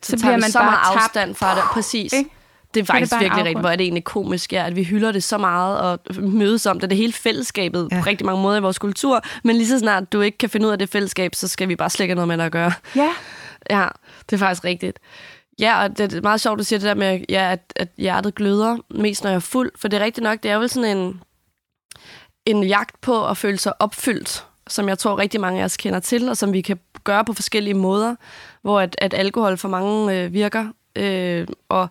så, så bliver man så bare meget tabt. afstand fra det. Præcis. Ikke? Det er er det faktisk bare en virkelig rigtigt, hvor er det egentlig komisk, ja, at vi hylder det så meget og mødes om det. Det er hele fællesskabet ja. På rigtig mange måder i vores kultur. Men lige så snart du ikke kan finde ud af det fællesskab, så skal vi bare slet ikke have noget med det at gøre. Ja, Ja, det er faktisk rigtigt. Ja, og det er meget sjovt, at du siger det der med, ja, at, at hjertet gløder mest, når jeg er fuld. For det er rigtigt nok, det er vel sådan en, en jagt på at føle sig opfyldt, som jeg tror rigtig mange af os kender til, og som vi kan gøre på forskellige måder, hvor at, at alkohol for mange øh, virker, øh, og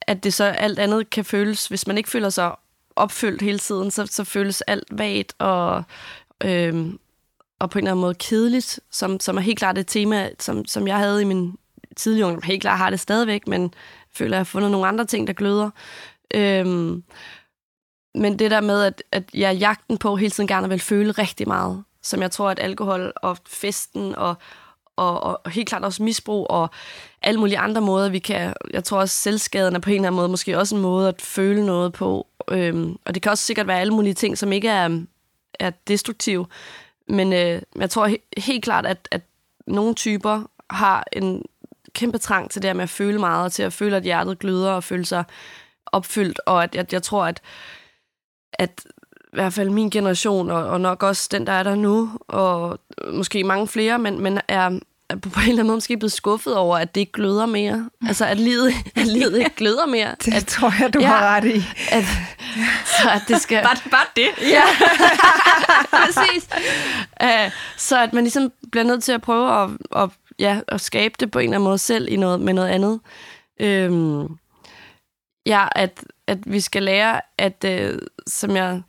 at det så alt andet kan føles, hvis man ikke føler sig opfyldt hele tiden, så, så føles alt vagt og, øh, og på en eller anden måde kedeligt, som, som er helt klart et tema, som, som jeg havde i min tidlig ungdom. Helt klart har det stadigvæk, men føler, at jeg har fundet nogle andre ting, der gløder. Øhm, men det der med, at, at jeg er jagten på hele tiden gerne vil føle rigtig meget, som jeg tror, at alkohol og festen og, og, og helt klart også misbrug og alle mulige andre måder, vi kan... Jeg tror også, selvskaden er på en eller anden måde måske også en måde at føle noget på. Øhm, og det kan også sikkert være alle mulige ting, som ikke er, er destruktive. Men øh, jeg tror he- helt klart, at, at nogle typer har en kæmpe trang til det her med at føle meget, og til at føle, at hjertet gløder og føle sig opfyldt. Og at, at jeg tror, at, at i hvert fald min generation, og, og nok også den, der er der nu, og måske mange flere, men, men er, er på en eller anden måde måske blevet skuffet over, at det ikke gløder mere. Altså, at livet, at livet ikke gløder mere. Det At, tror jeg, du ja. har ret i. at, så at det skal... bare, bare det. Ja, præcis. Uh, så at man ligesom bliver nødt til at prøve at, at, ja, at skabe det på en eller anden måde selv i noget, med noget andet. Øhm, ja, at, at vi skal lære, at øh, som jeg...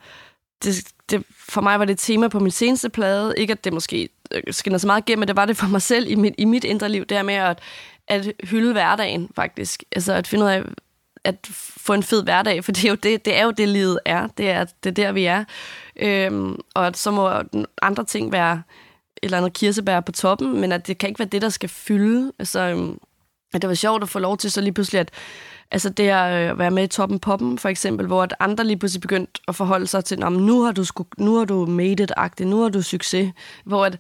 Det, det, for mig var det et tema på min seneste plade. Ikke at det måske øh, skinner så meget igennem, men det var det for mig selv i mit, i mit indre liv. Det her med at, at hylde hverdagen, faktisk. Altså at finde ud af, at få en fed hverdag, for det er jo det, det, er jo det livet er. Det er, det er der, vi er. Øhm, og at så må andre ting være eller andet kirsebær på toppen, men at det kan ikke være det, der skal fylde. Altså, øhm, at det var sjovt at få lov til så lige pludselig, at altså det øh, at være med i Toppen Poppen, for eksempel, hvor at andre lige pludselig begyndt at forholde sig til, "Nå, nu har du, sku, nu har du made it-agtigt, nu har du succes. Hvor at,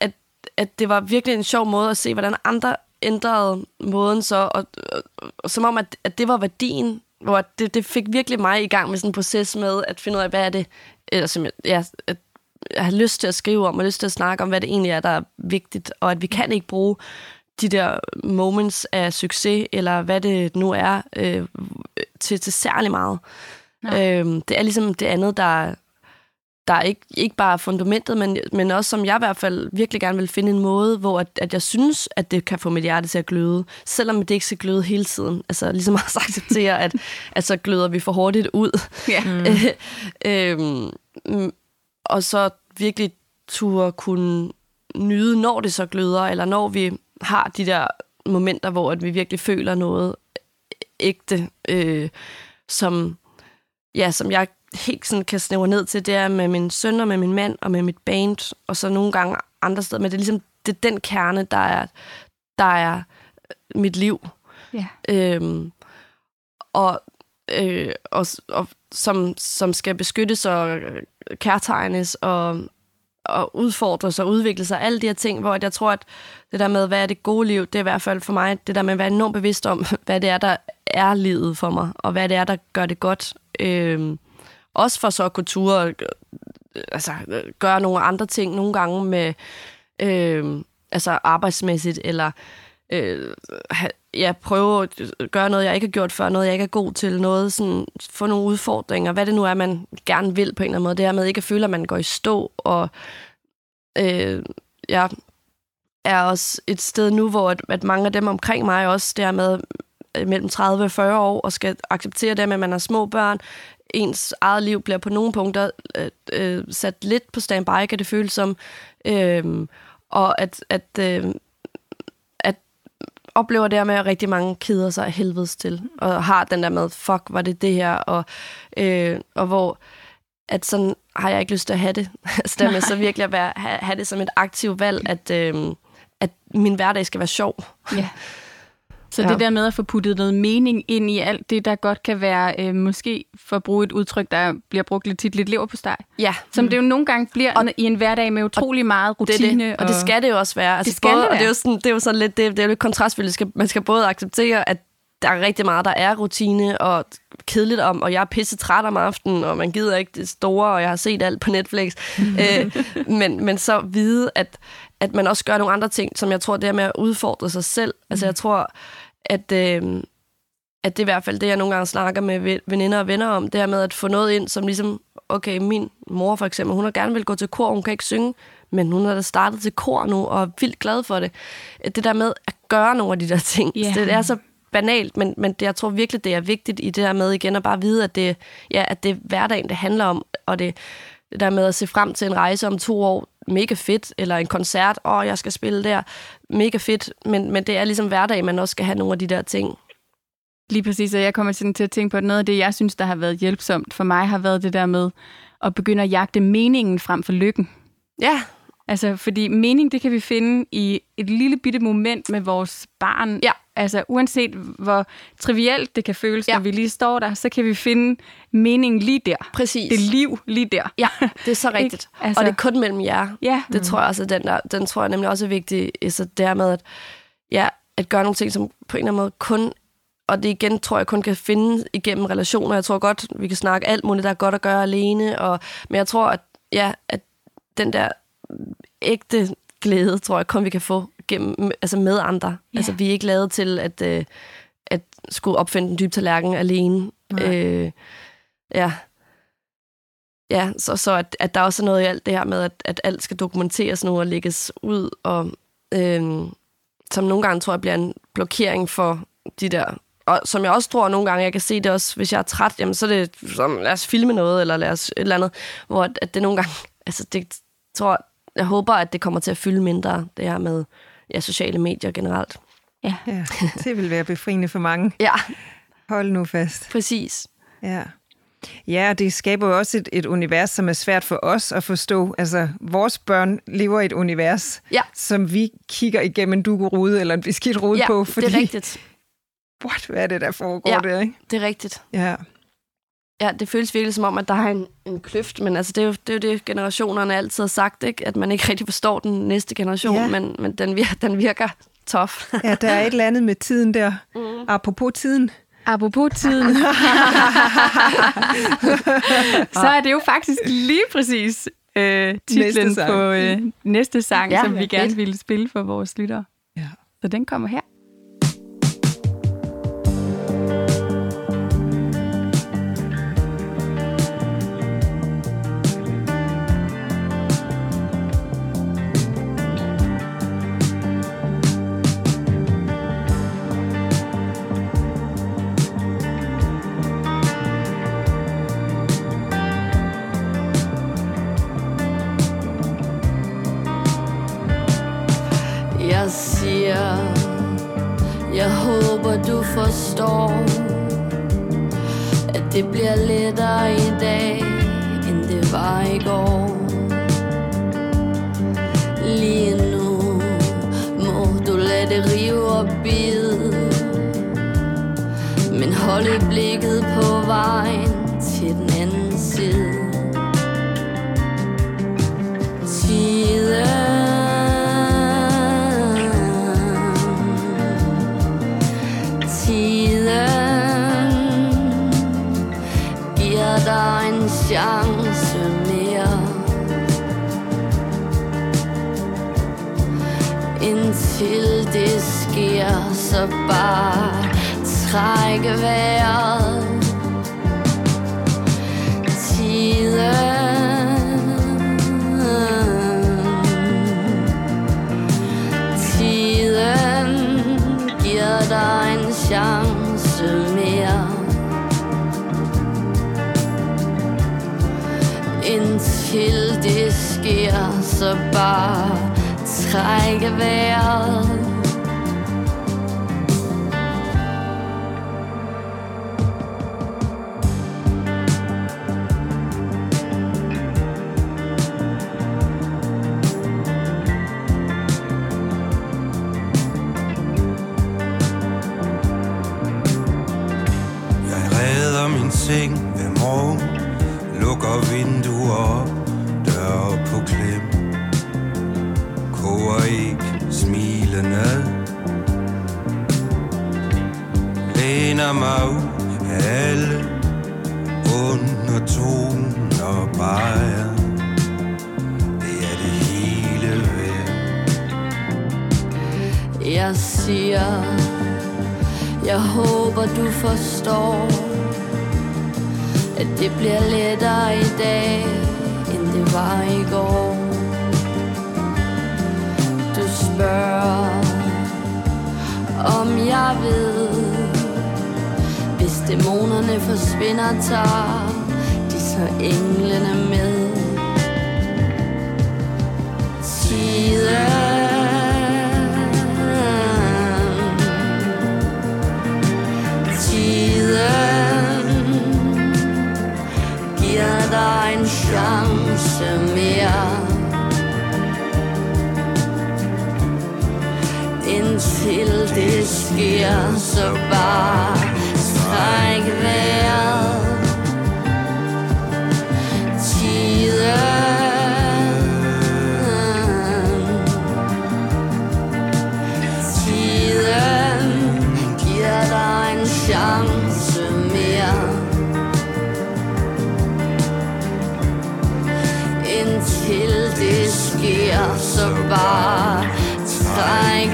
at, at det var virkelig en sjov måde at se, hvordan andre ændrede måden så, og, og, og, og som om, at, at det var værdien, hvor det, det fik virkelig mig i gang med sådan en proces med at finde ud af, hvad er det, eller som ja, at har lyst til at skrive om, og lyst til at snakke om, hvad det egentlig er, der er vigtigt, og at vi kan ikke bruge de der moments af succes, eller hvad det nu er, øh, til, til særlig meget. Øhm, det er ligesom det andet, der, der er ikke, ikke bare fundamentet, men, men også som jeg i hvert fald virkelig gerne vil finde en måde, hvor at, at jeg synes, at det kan få mit hjerte til at gløde, selvom det ikke skal gløde hele tiden. Altså ligesom også acceptere, at, at så gløder vi for hurtigt ud. Ja. Mm. øhm, og så virkelig turde kunne nyde, når det så gløder, eller når vi har de der momenter, hvor at vi virkelig føler noget ægte, øh, som, ja, som jeg helt sådan kan snævre ned til, det er med min søn og med min mand og med mit band, og så nogle gange andre steder. Men det er ligesom det er den kerne, der er, der er mit liv. Ja. Øhm, og, øh, og, og som, som skal beskyttes og øh, kærtegnes og, og udfordres og udvikle sig. Alle de her ting, hvor jeg tror, at det der med, hvad er det gode liv, det er i hvert fald for mig, det der med at være enormt bevidst om, hvad det er, der er livet for mig, og hvad det er, der gør det godt. Øh, også for så at kunne ture, øh, altså gøre nogle andre ting nogle gange med, øh, altså arbejdsmæssigt, eller øh, Øh, ja, prøve at gøre noget, jeg ikke har gjort før, noget, jeg ikke er god til, noget sådan, få nogle udfordringer, hvad det nu er, man gerne vil på en eller anden måde. Det her med ikke at føle, at man går i stå, og øh, jeg er også et sted nu, hvor at, at mange af dem omkring mig også, det med øh, mellem 30 og 40 år, og skal acceptere det med, at man har små børn, ens eget liv bliver på nogle punkter øh, øh, sat lidt på standby, kan det føles som. Øh, og at, at, øh, at oplever det med, at rigtig mange keder sig af helvedes til, og har den der med, fuck, var det det her, og, øh, og hvor at sådan har jeg ikke lyst til at have det. altså dermed så virkelig at være, have, have det som et aktivt valg, at, øh, at min hverdag skal være sjov. Ja. Så ja. det der med at få puttet noget mening ind i alt det, der godt kan være, øh, måske for at bruge et udtryk, der bliver brugt lidt tit, lidt lever på steg. Ja. Som mm. det jo nogle gange bliver og, i en hverdag med utrolig meget rutine. Det det. Og, og det skal det jo også være. Altså det skal både, det Og det er jo sådan, det er jo sådan lidt, det, det er jo lidt kontrastfyldt. Man skal både acceptere, at der er rigtig meget, der er rutine og kedeligt om, og jeg er pisse træt om aftenen, og man gider ikke det store, og jeg har set alt på Netflix. øh, men, men så vide, at, at man også gør nogle andre ting, som jeg tror, det er med at udfordre sig selv. Altså jeg tror, at, øh, at det er i hvert fald det, jeg nogle gange snakker med veninder og venner om, det her med at få noget ind, som ligesom, okay, min mor for eksempel, hun har gerne vil gå til kor, hun kan ikke synge, men hun har da startet til kor nu, og er vildt glad for det. Det der med at gøre nogle af de der ting, yeah. det er så banalt, men, men det, jeg tror virkelig, det er vigtigt i det der med igen at bare vide, at det, ja, at det er hverdagen, det handler om, og det, det der med at se frem til en rejse om to år, mega fedt, eller en koncert, åh, jeg skal spille der, mega fedt, men, men det er ligesom hverdag, man også skal have nogle af de der ting. Lige præcis, og jeg kommer til at tænke på, at noget af det, jeg synes, der har været hjælpsomt for mig, har været det der med at begynde at jagte meningen frem for lykken. Ja. Altså, fordi mening, det kan vi finde i et lille bitte moment med vores barn. Ja. Altså, uanset hvor trivielt det kan føles, ja. når vi lige står der, så kan vi finde mening lige der. Præcis. Det liv lige der. Ja, det er så rigtigt. altså, og det er kun mellem jer. Ja. Det tror jeg også, den, der, den tror jeg nemlig også er vigtig. Så dermed, at, ja, at gøre nogle ting, som på en eller anden måde kun og det igen tror jeg kun kan finde igennem relationer. Jeg tror godt, vi kan snakke alt muligt, der er godt at gøre alene. Og, men jeg tror, at, ja, at den der ægte glæde, tror jeg kun vi kan få gennem, altså med andre. Ja. Altså vi er ikke lavet til at, øh, at skulle opfinde den dybe tallerken alene. Øh, ja. Ja, så, så at, at der også er noget i alt det her med, at, at alt skal dokumenteres nu og lægges ud, og øh, som nogle gange tror jeg bliver en blokering for de der og som jeg også tror nogle gange, jeg kan se det også, hvis jeg er træt, jamen så er det som, lad os filme noget, eller lad os et eller andet, hvor at, at det nogle gange, altså det tror jeg håber, at det kommer til at fylde mindre, det her med ja, sociale medier generelt. Ja. ja. Det vil være befriende for mange. Ja. Hold nu fast. Præcis. Ja. Ja, det skaber jo også et, et univers, som er svært for os at forstå. Altså, vores børn lever i et univers, ja. som vi kigger igennem en dugurude eller en beskidt rude ja, på. Fordi, det er rigtigt. What, hvad er det, der foregår ja, der, ikke? det er rigtigt. Ja. Ja, det føles virkelig som om, at der er en, en kløft, men altså, det, er jo, det er jo det, generationerne altid har sagt, ikke? at man ikke rigtig forstår den næste generation, ja. men, men den, virker, den virker tough. ja, der er et eller andet med tiden der. Mm. Apropos tiden. Apropos tiden. så er det jo faktisk lige præcis øh, titlen Næste sang. på øh, næste sang, Ja, som vi gerne fedt. ville spille for vores lyttere. Ja. Så den kommer her. Forstår, at det bliver lettere i dag, end det var i går. Lige nu må du lade det rive og bide, men holde blikket på vejen. Så bare trække vejret. Tiden Tiden giver dig en chance mere. Indtil det sker, så bare trække vejret. Seng ved morgen. Lukker vinduer op dør på klem. Koger ikke smilende Læner mig ud af alle Under toner bajer. Det er det hele værd. Jeg siger, jeg håber du forstår, at det bliver lettere i dag, end det var i går. Du spørger, om jeg ved, hvis dæmonerne forsvinder, tager de så englene med. Tiden chance mere. Indtil det sker, så bare stræk vejret. Det sker, så bare træk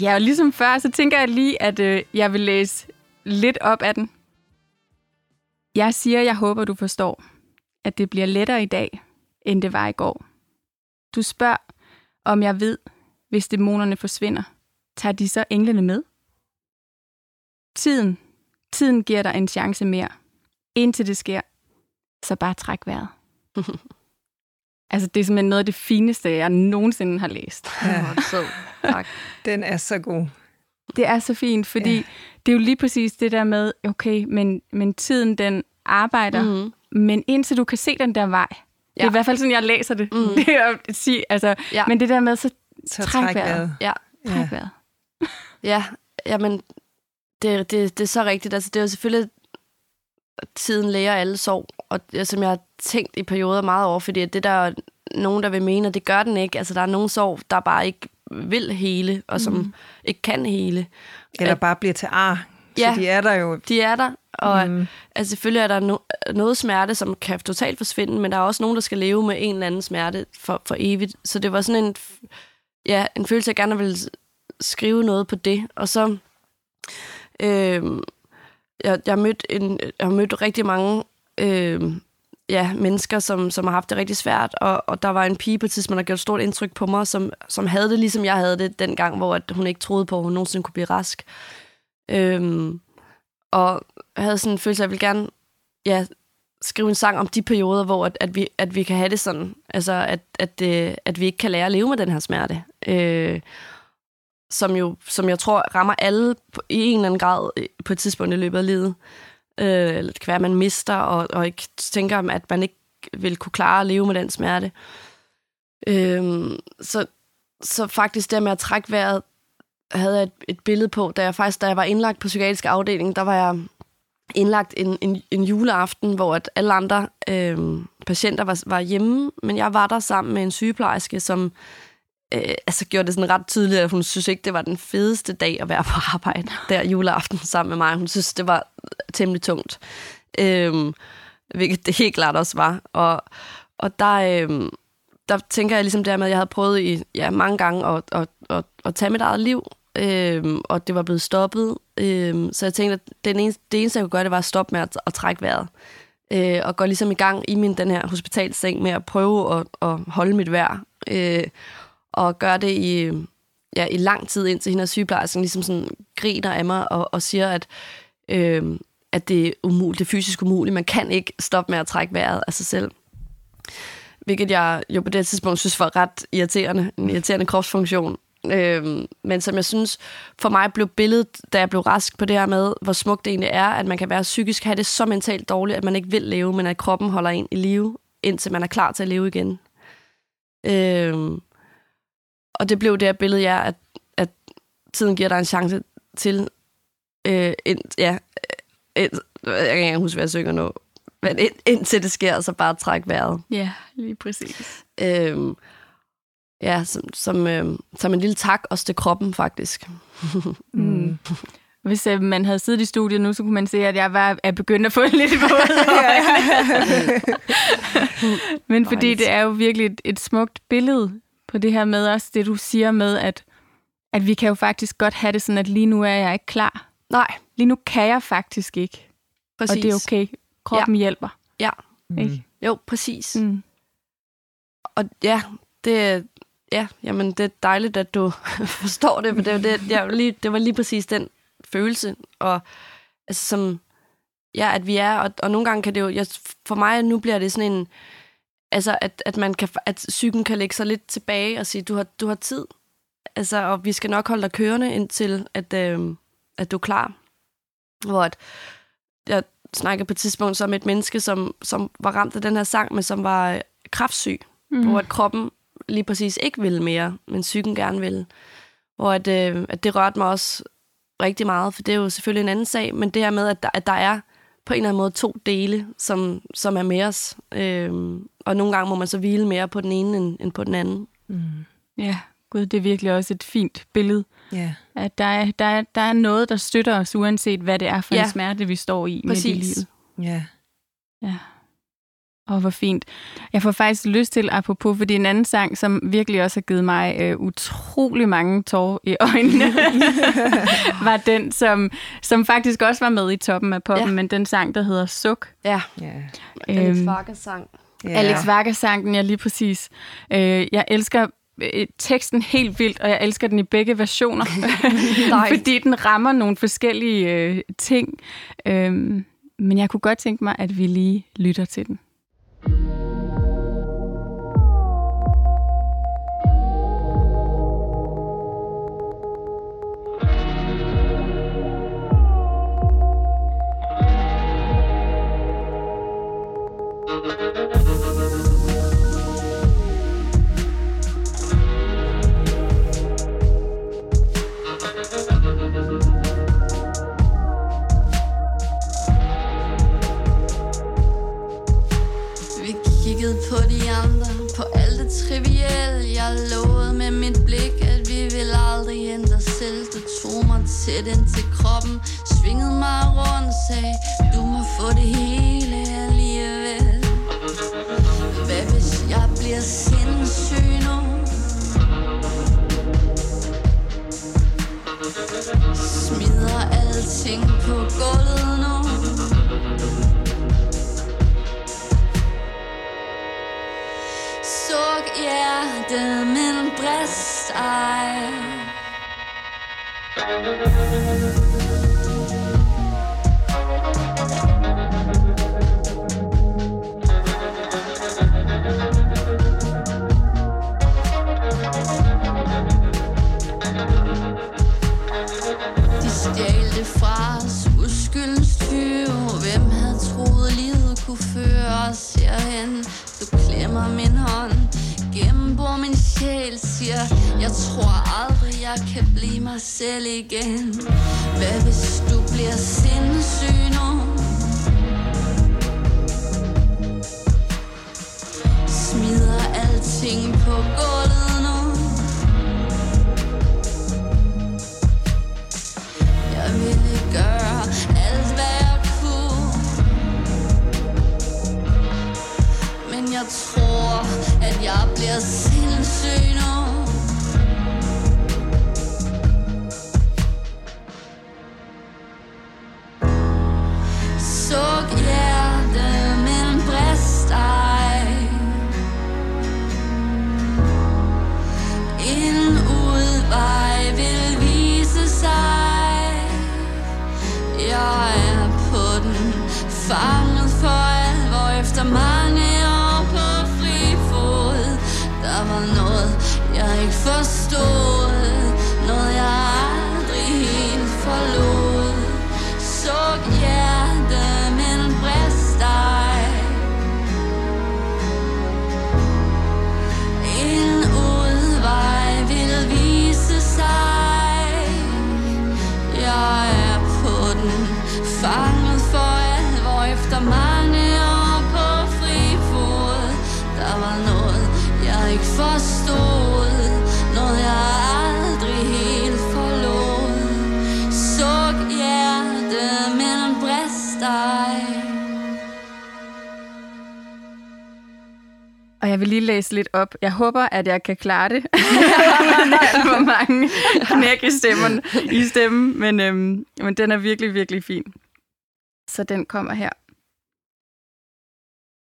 Ja, og ligesom før, så tænker jeg lige, at øh, jeg vil læse lidt op af den. Jeg siger, jeg håber, du forstår, at det bliver lettere i dag, end det var i går. Du spørger, om jeg ved, hvis dæmonerne forsvinder, tager de så englene med? Tiden. Tiden giver dig en chance mere. Indtil det sker, så bare træk vejret. altså, det er simpelthen noget af det fineste, jeg nogensinde har læst. Ja. Sød. Tak. Den er så god. Det er så fint, fordi Ja. det er jo lige præcis det der med, okay, men, men tiden den arbejder, mm. Mm-hmm. men indtil du kan se den der vej. Ja. Det er i hvert fald sådan, jeg læser det. Mm. Det er at sige, altså, Ja. Men det der med, så Så Træk træk vejret. vejret. Ja. træk Ja. vejret. Ja, jamen, det, det, det er så rigtigt. Altså, det er jo selvfølgelig, at tiden læger alle sorg, og som jeg har tænkt i perioder meget over, fordi at det der er nogen, der vil mene, at det gør den ikke. Altså, der er nogen sorg, der bare ikke vil hele, og som mm. ikke kan hele. Eller At- bare bliver til ar. Ja. Så de er der jo. De er der, og Mm. altså, selvfølgelig er der no- noget smerte, som kan totalt forsvinde, men der er også nogen, der skal leve med en eller anden smerte for, for evigt. Så det var sådan en, ja, en følelse, jeg gerne ville skrive noget på det. Og så, øh, jeg, jeg, har mødt en, jeg har mødt rigtig mange øh, ja, mennesker, som, som har haft det rigtig svært, og, og der var en pige på et tidspunkt, der gjorde et stort indtryk på mig, som, som havde det, ligesom jeg havde det dengang, hvor at hun ikke troede på, at hun nogensinde kunne blive rask. Øhm, og jeg havde sådan en følelse, at jeg ville gerne ja, skrive en sang om de perioder, hvor at, at, vi, at vi kan have det sådan. Altså, at, at, øh, at vi ikke kan lære at leve med den her smerte. Øh, som jo, som jeg tror, rammer alle i en eller anden grad øh, på et tidspunkt i løbet af livet. Øh, eller det kan være, at man mister, og, og ikke tænker, at man ikke vil kunne klare at leve med den smerte. Øh, så, så faktisk det med at trække vejret, havde jeg et, et billede på, da jeg faktisk, da jeg var indlagt på psykiatrisk afdeling, der var jeg indlagt en, en, en juleaften, hvor at alle andre øh, patienter var, var hjemme, men jeg var der sammen med en sygeplejerske, som øh, altså gjorde det sådan ret tydeligt, at hun synes ikke, det var den fedeste dag at være på arbejde der juleaften sammen med mig. Hun synes, det var temmelig tungt. Øh, hvilket det helt klart også var. Og, og der, øh, der tænker jeg ligesom det her med, at jeg havde prøvet i ja, mange gange at, at, at, at tage mit eget liv, øh, og det var blevet stoppet. Øh, så jeg tænkte, at den eneste, det eneste, jeg kunne gøre, det var at stoppe med at, at trække vejret. Øh, og gå ligesom i gang i min den her hospitalseng med at prøve at, at holde mit vejr. Øh, og gør det i, ja, i lang tid, indtil hende og sygeplejersken ligesom sådan griner af mig og, og siger, at, øh, at det er umuligt, det er fysisk umuligt. Man kan ikke stoppe med at trække vejret af sig selv. Hvilket jeg jo på det tidspunkt synes var ret irriterende. En irriterende kropsfunktion. Øh, men som jeg synes, for mig blev billedet, da jeg blev rask på det her med, hvor smukt det egentlig er, at man kan være psykisk, have det så mentalt dårligt, at man ikke vil leve, men at kroppen holder en i live, indtil man er klar til at leve igen. Øh, og det blev det her billede, ja, at, at tiden giver dig en chance til, øh, ind, ja, øh, ind, jeg kan ikke huske, hvad jeg synger nu, men ind, indtil det sker, så bare træk vejret. Ja, lige præcis. Øhm, ja, som, som, øh, som en lille tak også til kroppen, faktisk. Mm. Hvis øh, man havde siddet i studiet nu, så kunne man se, at jeg var er begyndt at få lidt øjne. Men fordi det er jo virkelig et, et smukt billede på det her med også, det du siger med, at, at vi kan jo faktisk godt have det sådan, at lige nu er jeg ikke klar. Nej, Lige nu kan jeg faktisk ikke, præcis. og det er okay. Kroppen ja. hjælper. Ja, Ikke? jo, præcis. Mm. Og ja, det, ja, jamen, det er dejligt, at du forstår det, for det, det, det, var lige, det var lige præcis den følelse. Og altså, som, ja, at vi er, og, og nogle gange kan det jo, jeg, for mig nu bliver det sådan en, altså, at, at, man kan, at psyken kan lægge sig lidt tilbage og sige, du har, du har tid. Altså, og vi skal nok holde dig kørende indtil, at, øh, at du er klar. Hvor at, jeg snakkede på et tidspunkt med et menneske, som, som var ramt af den her sang, men som var øh, kraftsyg mm. hvor at kroppen lige præcis ikke ville mere, men psyken gerne ville. Hvor at, øh, at det rørte mig også rigtig meget, for det er jo selvfølgelig en anden sag, men det her med, at der, at der er på en eller anden måde to dele, som, som er med os. Øh, og nogle gange må man så hvile mere på den ene end, end på den anden. Ja, gud, det er virkelig også et fint billede. Ja. At der er, der, er, der er noget, der støtter os, uanset hvad det er for ja. En smerte, vi står i midt i Præcis. livet. Ja. Ja. Åh, hvor fint. Jeg får faktisk lyst til, apropos, fordi en anden sang, som virkelig også har givet mig øh, utrolig mange tårer i øjnene, var den, som, som faktisk også var med i toppen af poppen, ja. men den sang, der hedder Suk. Ja, Øhm, Vargas sang. Ja. Alex Vargas sang den, ja lige præcis. Øh, jeg elsker øh, teksten helt vildt, og jeg elsker den i begge versioner, fordi den rammer nogle forskellige øh, ting. Øh, men jeg kunne godt tænke mig, at vi lige lytter til den. På Jeg lovede med mit blik, at vi vil aldrig ændre selv. Du tog mig tæt ind til kroppen, svingede mig rundt Sagde, du må få det hele alligevel. Hvad hvis jeg bliver sindssyg nu? Smider alting på gulvet. Hjerte, men brist selv igen. Hvad hvis du bliver sindssyg nu? Smider alting på gulvet nu? Jeg ville gøre alt, hvad jeg kunne. Men jeg tror, at jeg bliver sindssyg jeg ej Og jeg vil lige læse lidt op. Jeg håber, at jeg kan klare det. For mange knæk i stemmen, i stemmen men, øhm, men den er virkelig, virkelig fin. Så den kommer her.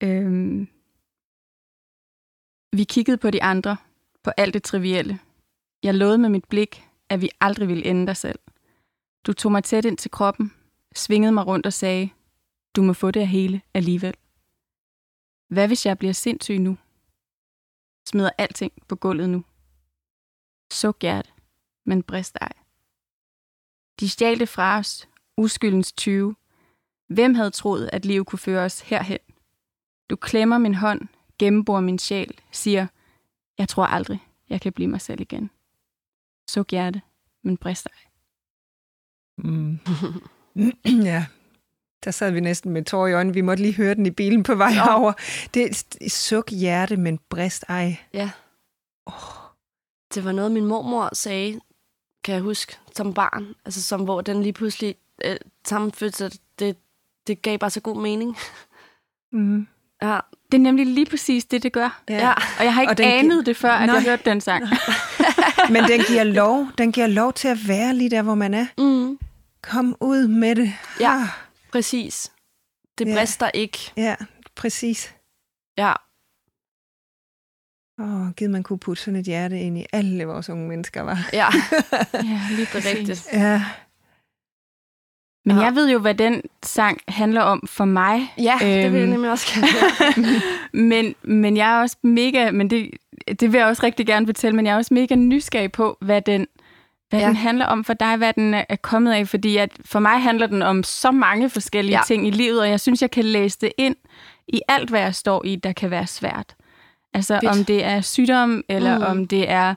Øhm. Vi kiggede på de andre, på alt det trivielle. Jeg lovede med mit blik, at vi aldrig ville ende dig selv. Du tog mig tæt ind til kroppen, svingede mig rundt og sagde, du må få det af hele alligevel. Hvad hvis jeg bliver sindssyg nu? Smider alting på gulvet nu. Suk hjerte, men brist ej. De stjal det fra os, uskyldens 20. Hvem havde troet, at livet kunne føre os herhen? Du klemmer min hånd, gennembor min sjæl, siger, jeg tror aldrig, jeg kan blive mig selv igen. Suk hjerte, men brist ej. Mm. ja, der sad vi næsten med tår i øjnene. Vi måtte lige høre den i bilen på vej ja. over. Det er suk hjerte, men brist ej. Ja. Oh. Det var noget, min mormor sagde, kan jeg huske, som barn. Altså, som, hvor den lige pludselig øh, sammenførte sig. Det, det gav bare så god mening. Mm. Ja. Det er nemlig lige præcis det, det gør. Ja. Og jeg har ikke gi- anet det før, at Nej. jeg hørte den sang. Men den giver lov. Den giver lov til at være lige der, hvor man er. Mm. Kom ud med det. Ja. Ah, Præcis. Det Ja. brister ikke. ja præcis. Ja. Åh, givet man kunne putte sådan et hjerte ind i alle vores unge mennesker, var. Ja, ja, lige rigtigt. Ja. Men Ja. jeg ved jo, hvad den sang handler om for mig. Ja, det vil jeg Øhm. nemlig også gerne. Men, men jeg er også mega, men det, det vil jeg også rigtig gerne fortælle, men jeg er også mega nysgerrig på, hvad den, hvad Ja. den handler om for dig, hvad den er kommet af, fordi at for mig handler den om så mange forskellige Ja. ting i livet, og jeg synes, jeg kan læse det ind i alt, hvad jeg står i, der kan være svært. Altså Fedt. om det er sygdom, eller Mm. om det er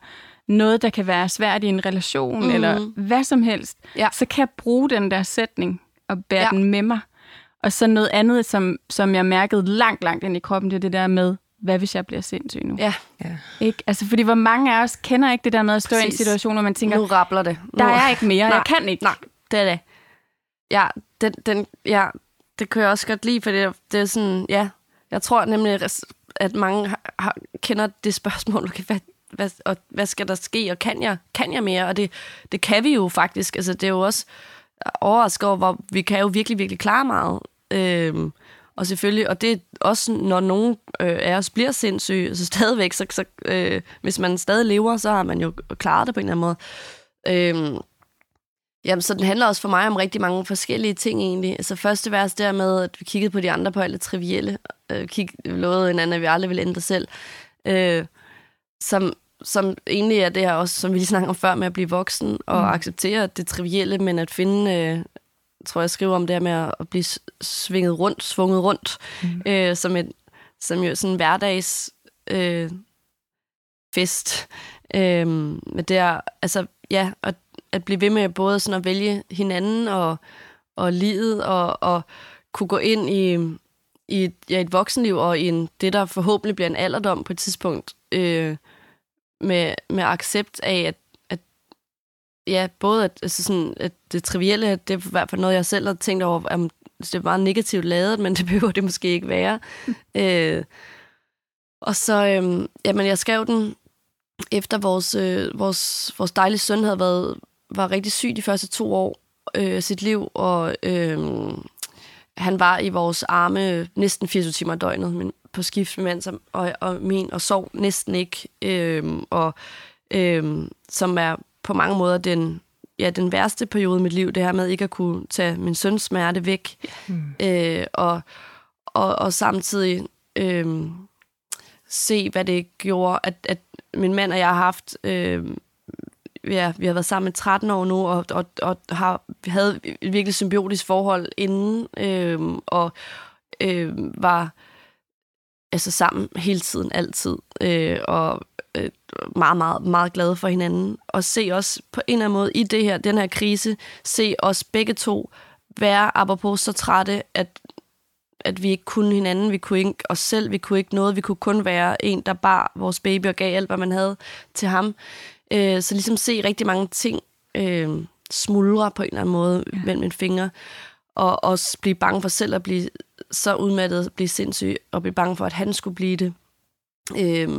noget, der kan være svært i en relation, Mm. eller hvad som helst, Ja. så kan jeg bruge den der sætning og bære ja. den med mig. Og så noget andet, som, som jeg mærkede langt, langt ind i kroppen, det er det der med, hvad hvis jeg bliver sindssyg nu? Ja, ja. Ikke? Altså, fordi hvor mange af os kender ikke det der med at stå i en Præcis. situation, hvor man tænker, nu rappler det. Nu. der er ikke mere, Nej. jeg kan ikke. Nej, det er det. Ja, den, den, ja, det kan jeg også godt lide, for det, det er sådan, ja, jeg tror nemlig, at mange har, har, kender det spørgsmål, okay, hvad, hvad, og hvad skal der ske, og kan jeg, kan jeg mere? Og det, det kan vi jo faktisk. Altså, det er jo også overrasket over, hvor vi kan jo virkelig, virkelig klare meget. Øhm, og selvfølgelig, og det er også, når nogen øh, af os bliver sindssyge, så stadigvæk, så, så øh, hvis man stadig lever, så har man jo klaret det på en eller anden måde. Øhm, Jamen, så den handler også for mig om rigtig mange forskellige ting egentlig. Altså første vers der med, at vi kiggede på de andre på alt det trivielle. Øh, kig, lovede hinanden, at vi aldrig ville ændre selv. Øh, som, som egentlig er det her også, som vi lige snakkede om før, med at blive voksen og mm. acceptere det trivielle, men at finde, øh, tror jeg skriver om det her med at, at blive svinget rundt, svunget rundt, mm. øh, som, et, som jo sådan en hverdags øh, fest. Øh, men det er, altså, ja, og at blive ved med både sådan at vælge hinanden og, og livet, og, og kunne gå ind i, i et, ja, et voksenliv, og i en, det, der forhåbentlig bliver en alderdom på et tidspunkt, øh, med, med accept af, at, at ja, både at, altså sådan, at det trivielle, det er i hvert fald noget, jeg selv har tænkt over, at det er meget negativt lavet, men det behøver det måske ikke være. øh, og så, øh, jamen, jeg skrev den efter vores, øh, vores, vores dejlige søn havde været, var rigtig syg de første to år øh, af sit liv, og øh, han var i vores arme næsten 24 timer i døgnet men på skift med mand, som, og, og min, og sov næsten ikke, øh, og øh, som er på mange måder den, ja, den værste periode i mit liv, det her med ikke at kunne tage min søns smerte væk, mm. øh, og, og, og samtidig øh, se, hvad det gjorde, at, at min mand og jeg har haft, øh, ja, vi har været sammen i 13 år nu, og, og, og har, havde et virkelig symbiotisk forhold inden, øh, og øh, var altså sammen hele tiden, altid, øh, og øh, meget, meget, meget glade for hinanden. Og se os på en eller anden måde i det her, den her krise, se os begge to være apropos så trætte, at at vi ikke kunne hinanden, vi kunne ikke os selv, vi kunne ikke noget, vi kunne kun være en, der bar vores baby og gav alt, hvad man havde til ham. Øh, så ligesom se rigtig mange ting øh, smuldre på en eller anden måde ja. mellem mine fingre, og også blive bange for selv at blive så udmattet, blive sindssyg, og blive bange for, at han skulle blive det. Øh,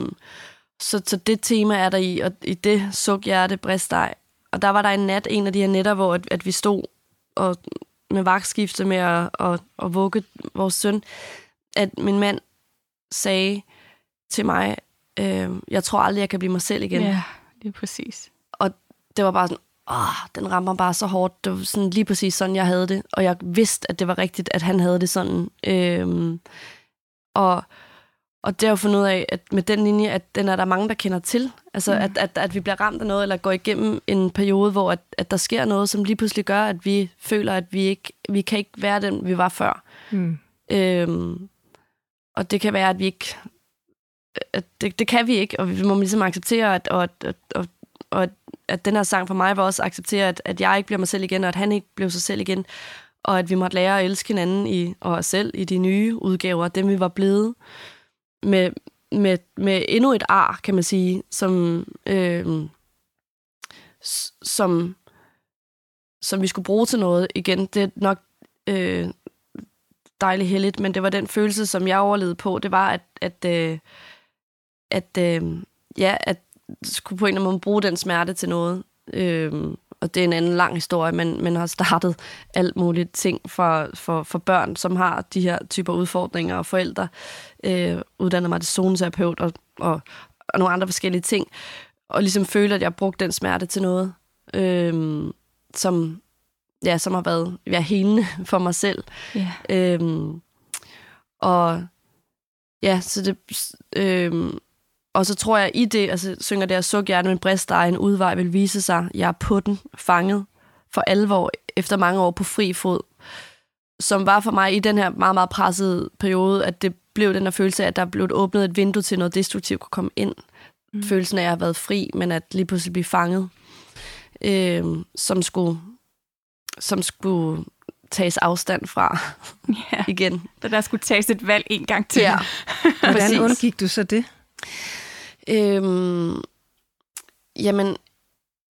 så, så det tema er der i, og i det suk hjerte, brist dig. Og der var der en nat, en af de her nætter, hvor at, at vi stod og med vagtskifte med at, at, at vugge vores søn, at min mand sagde til mig, øh, jeg tror aldrig, jeg kan blive mig selv igen. Ja, det er præcis. Og det var bare sådan, åh, den rammer bare så hårdt. Det var sådan lige præcis sådan, jeg havde det. Og jeg vidste, at det var rigtigt, at han havde det sådan. Øh, og, og det har jeg fundet ud af, at med den linje, at den er der mange, der kender til. Altså, mm. at, at, at vi bliver ramt af noget, eller går igennem en periode, hvor at, at der sker noget, som lige pludselig gør, at vi føler, at vi ikke vi kan ikke være den, vi var før. Mm. Øhm, og det kan være, at vi ikke... At det, det kan vi ikke, og vi må ligesom acceptere, at, og, og, og, og at den her sang for mig var også at acceptere, at, at jeg ikke bliver mig selv igen, og at han ikke blev sig selv igen, og at vi måtte lære at elske hinanden i, og os selv i de nye udgaver, dem vi var blevet, med, med, med endnu et ar, kan man sige, som, øh, som, som vi skulle bruge til noget igen. Det er nok øh, dejligt heldigt, men det var den følelse, som jeg overlevede på. Det var, at, at, øh, at, øh, ja, at skulle på en eller anden måde bruge den smerte til noget. Øh, og det er en anden lang historie, men, men har startet alt muligt ting for, for, for børn, som har de her typer udfordringer, og forældre øh, uddannet mig til zoneterapeut og, og, og nogle andre forskellige ting, og ligesom føle, at jeg har brugt den smerte til noget, øh, som, ja, som har været ja, helende for mig selv. Yeah. Øh, og ja, så det... Øh, og så tror jeg i det, altså synger det, at suk hjertet med brist, en udvej vil vise sig. Jeg er på den, fanget for alvor, efter mange år på fri fod. Som var for mig i den her meget, meget pressede periode, at det blev den her følelse af, at der blev åbnet et vindue til noget destruktivt kunne komme ind. Mm. Følelsen af, at jeg har været fri, men at lige pludselig blive fanget. Øh, som skulle som skulle tages afstand fra Ja. igen. Så der skulle tages et valg en gang til. Ja. Hvordan undgik du så det? Øhm, jamen,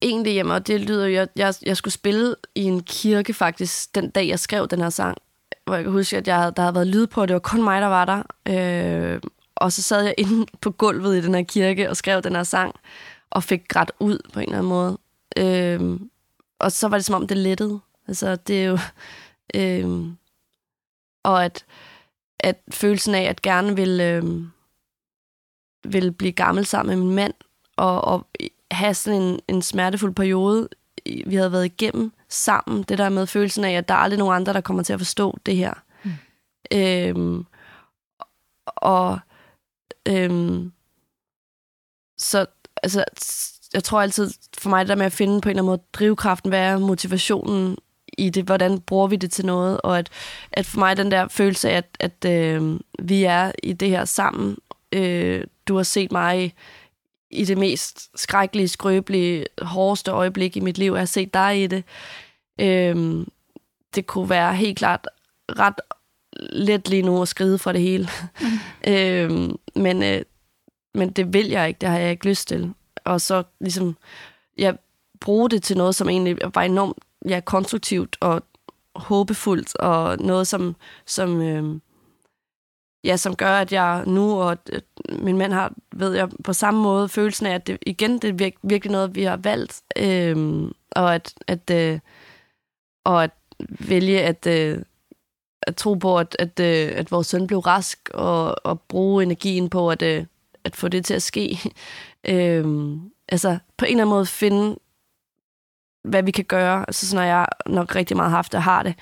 egentlig, jamen, og det lyder jo, jeg, jeg, jeg skulle spille i en kirke faktisk, den dag jeg skrev den her sang, hvor jeg kan huske, at jeg, der havde været lyd på, det var kun mig, der var der. Øh, og så sad jeg inde på gulvet i den her kirke og skrev den her sang, og fik grædt ud på en eller anden måde. Øh, og så var det som om, det lettede. Altså, det er jo... Øh, og at, at følelsen af, at gerne vil... Øh, ville blive gammel sammen med min mand, og, og have sådan en, en smertefuld periode, vi havde været igennem sammen. Det der med følelsen af, at der er aldrig nogen andre, der kommer til at forstå det her. Mm. Øhm, og øhm, så altså, jeg tror altid, for mig det der med at finde på en eller anden måde drivkraften, hvad er motivationen i det, hvordan bruger vi det til noget, og at, at for mig den der følelse af, at, at øh, vi er i det her sammen, øh, du har set mig i, det mest skrækkelige, skrøbelige, hårdeste øjeblik i mit liv. Jeg har set dig i det. Øh, det kunne være helt klart ret let lige nu at skride for det hele. Mm. øh, men, øh, men det vil jeg ikke, det har jeg ikke lyst til. Og så ligesom, jeg bruge det til noget, som egentlig var enormt ja, konstruktivt og håbefuldt, og noget, som, som, øh, ja, som gør, at jeg nu, og øh, min mand har, ved jeg, på samme måde følelsen af, at det igen, det er virkelig noget, vi har valgt, øh, og at, at, øh, og at vælge at, øh, at tro på, at, at, øh, at vores søn blev rask, og, og bruge energien på at, øh, at få det til at ske. øh, altså, på en eller anden måde finde, hvad vi kan gøre. Altså, sådan, når jeg nok rigtig meget har haft og har det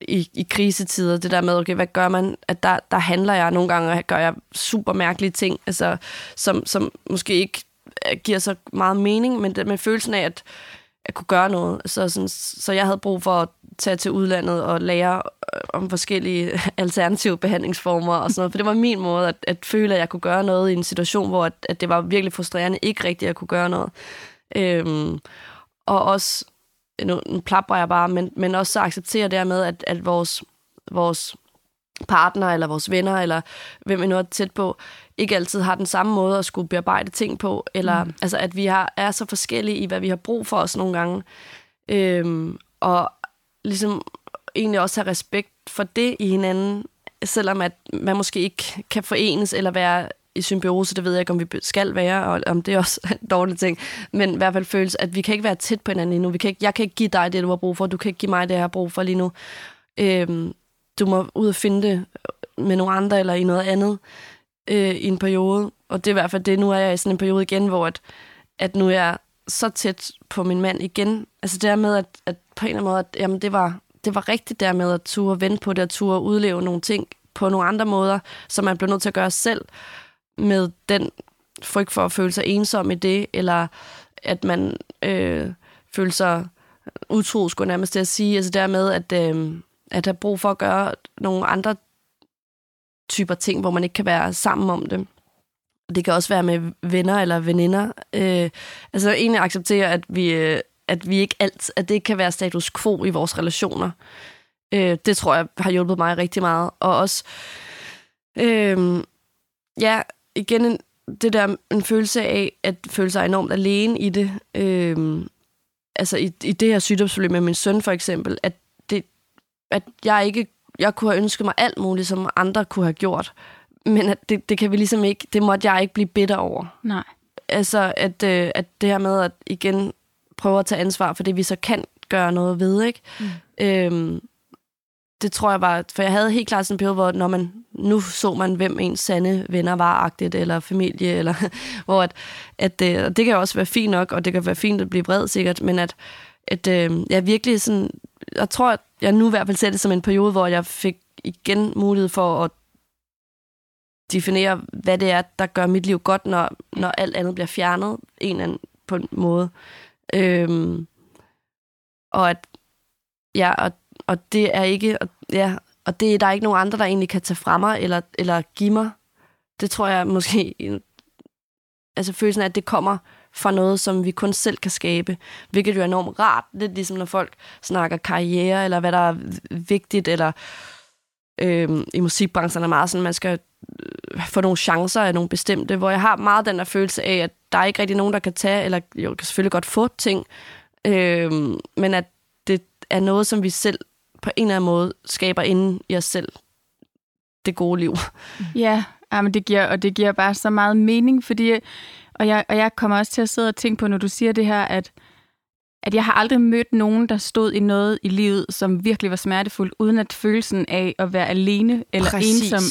i, i krisetider, det der med, okay, hvad gør man? At der, der handler jeg nogle gange, og gør jeg super mærkelige ting, altså, som, som måske ikke øh, giver så meget mening, men det, med følelsen af, at at kunne gøre noget. Så, sådan, så jeg havde brug for at tage til udlandet og lære øh, om forskellige alternative behandlingsformer og sådan noget. For det var min måde at, at føle, at jeg kunne gøre noget i en situation, hvor at, at det var virkelig frustrerende ikke rigtigt at kunne gøre noget. Øhm, og også, nu, nu plapper jeg bare, men, men også så acceptere det her med, at, at vores, vores partner eller vores venner, eller hvem vi nu er tæt på, ikke altid har den samme måde at skulle bearbejde ting på, eller mm. altså, at vi har, er så forskellige i, hvad vi har brug for os nogle gange. Øhm, og ligesom egentlig også have respekt for det i hinanden, selvom at man måske ikke kan forenes eller være i symbiose, det ved jeg ikke, om vi skal være, og om det er også en dårlig ting, men i hvert fald føles, at vi kan ikke være tæt på hinanden endnu. Vi kan ikke, jeg kan ikke give dig det, du har brug for, du kan ikke give mig det, jeg har brug for lige nu. Øhm, du må ud og finde det med nogle andre eller i noget andet øh, i en periode. Og det er i hvert fald det. Nu er jeg i sådan en periode igen, hvor at, at nu er jeg så tæt på min mand igen. Altså det med, at, at på en eller anden måde, at jamen, det, var, det var rigtigt der med at ture vente på det, at ture udleve nogle ting på nogle andre måder, som man bliver nødt til at gøre selv med den frygt for at føle sig ensom i det, eller at man øh, føler sig utro, skulle nærmest til at sige. Altså dermed, at, øh, at have brug for at gøre nogle andre typer ting, hvor man ikke kan være sammen om det. Det kan også være med venner eller veninder. Øh, altså egentlig acceptere, at vi, øh, at vi ikke alt, at det ikke kan være status quo i vores relationer. Øh, det tror jeg har hjulpet mig rigtig meget. Og også, øh, ja, igen en, det der en følelse af at føle sig enormt alene i det. Øh, altså i, i det her sygdomsforløb med min søn for eksempel, at, det, at jeg ikke jeg kunne have ønsket mig alt muligt, som andre kunne have gjort. Men at det, det kan vi ligesom ikke, det måtte jeg ikke blive bitter over. Nej. Altså, at, øh, at det her med at igen prøve at tage ansvar for det, vi så kan gøre noget ved, ikke? Mm. Øhm, det tror jeg var, for jeg havde helt klart sådan en periode, hvor når man, nu så man, hvem ens sande venner var agtigt, eller familie, eller hvor at, at det, og det kan også være fint nok, og det kan være fint at blive bred sikkert, men at, at øh, jeg virkelig sådan, jeg tror, at jeg nu i hvert fald ser det som en periode, hvor jeg fik igen mulighed for at definere, hvad det er, der gør mit liv godt, når, når alt andet bliver fjernet en eller anden, på en måde. Øhm, og at ja, og, og det er ikke, og, ja, og det der er ikke nogen andre, der egentlig kan tage fra mig, eller, eller give mig. Det tror jeg måske, altså følelsen af, at det kommer fra noget, som vi kun selv kan skabe, hvilket jo er enormt rart. Lidt ligesom når folk snakker karriere, eller hvad der er vigtigt, eller øh, i musikbranchen er meget sådan, man skal øh, få nogle chancer af nogle bestemte, hvor jeg har meget den der følelse af, at der er ikke rigtig nogen, der kan tage, eller jo, kan selvfølgelig godt få ting, øh, men at det er noget, som vi selv på en eller anden måde skaber inden i os selv. Det gode liv. Ja, men det giver, og det giver bare så meget mening, fordi, og jeg, og jeg kommer også til at sidde og tænke på, når du siger det her, at at jeg har aldrig mødt nogen, der stod i noget i livet, som virkelig var smertefuldt, uden at følelsen af at være alene eller Præcis. ensom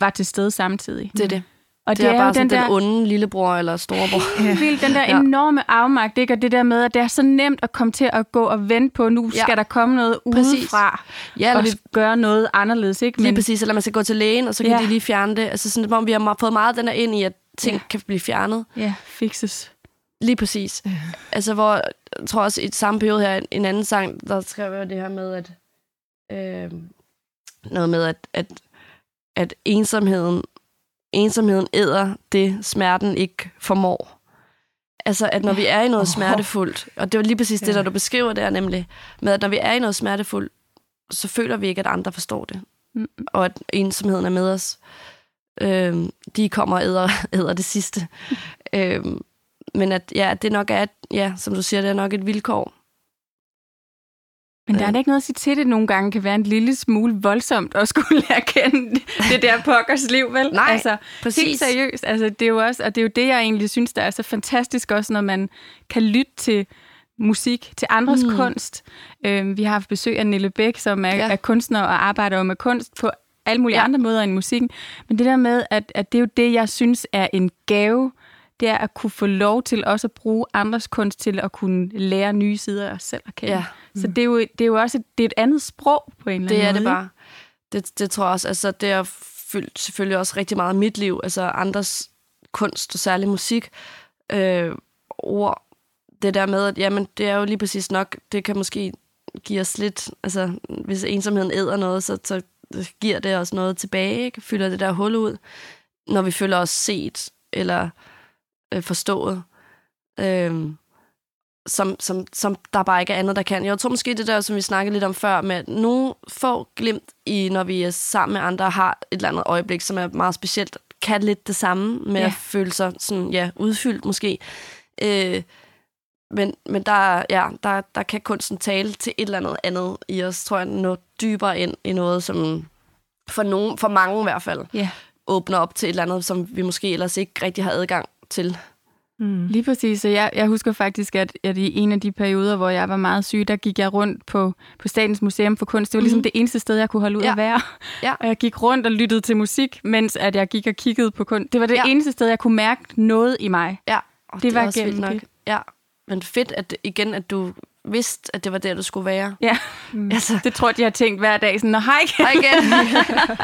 var til stede samtidig. Det er det. Og Det, det er, bare jo den, den der onde lillebror eller storebror. helt vildt, den der Ja. enorme afmagt, ikke? og det der med, at det er så nemt at komme til at gå og vente på, nu Ja. skal der komme noget Præcis. udefra, Ja, eller og vi, gøre noget anderledes. Ikke? lige præcis, eller man skal gå til lægen, og så kan Ja. de lige fjerne det. Altså sådan, hvor vi har fået meget den der ind i, at ting Ja. ja. kan blive fjernet. Ja, fixes. Lige præcis. Ja. Altså, hvor jeg tror også i samme periode her, en anden sang, der skrev jeg det her med, at øh, noget med, at, at, at ensomheden, ensomheden æder det, smerten ikke formår. Altså, at når vi er i noget smertefuldt, og det var lige præcis det, der du beskriver der nemlig, med at når vi er i noget smertefuldt, så føler vi ikke, at andre forstår det. Mm. Og at ensomheden er med os. Øhm, de kommer og æder, æder det sidste. øhm, men at ja, det nok er, ja, som du siger, det er nok et vilkår. Men der er da ikke noget at sige til det. Nogle gange kan være en lille smule voldsomt at skulle lære at kende det der pokkers liv, vel? Nej, altså, præcis. Helt seriøst. Altså, det er jo også, og det er jo det, jeg egentlig synes, der er så fantastisk også, når man kan lytte til musik, til andres Mm. kunst. Øhm, vi har haft besøg af Nille Bæk, som er, Ja. er kunstner og arbejder med kunst på alle mulige ja. andre måder end musikken. Men det der med, at, at det er jo det, jeg synes er en gave, det er at kunne få lov til også at bruge andres kunst til at kunne lære nye sider af os selv at kende. Ja. Så det er, jo, det er jo også et, det er et andet sprog på en eller Det anden er måde. det bare. Det, det tror jeg også. Altså, det har fyldt selvfølgelig også rigtig meget af mit liv. Altså andres kunst, og særlig musik. Øh, ord. Det der med, at jamen, det er jo lige præcis nok, det kan måske give os lidt, altså hvis ensomheden æder noget, så, så giver det os noget tilbage, ikke? fylder det der hul ud, når vi føler os set eller øh, forstået. Øh, som, som, som der bare ikke er andet, der kan. Jeg tror måske det der, som vi snakkede lidt om før, med nogle få glimt i, når vi er sammen med andre, har et eller andet øjeblik, som er meget specielt, kan lidt det samme med Ja. at føle sig sådan, ja, udfyldt måske. Øh, men, men der, ja, der, der kan kunsten tale til et eller andet andet i os, tror jeg, nå dybere ind i noget, som for, nogen, for mange i hvert fald, Ja. åbner op til et eller andet, som vi måske ellers ikke rigtig har adgang til. Mm. Lige præcis. Så jeg, jeg husker faktisk, at, at i en af de perioder, hvor jeg var meget syg, der gik jeg rundt på, på Statens Museum for Kunst. Det var ligesom Mhm. det eneste sted, jeg kunne holde ud Ja. at være. Ja. Og jeg gik rundt og lyttede til musik, mens at jeg gik og kiggede på kunst. Det var det Ja. eneste sted, jeg kunne mærke noget i mig. Ja, og Det var er også gennem vildt nok. det. Ja, men fedt, at igen, at du vidste, at det var der, du skulle være. Ja, Altså, det tror jeg, de har tænkt hver dag. Sådan, Nå, hej igen. Hej igen.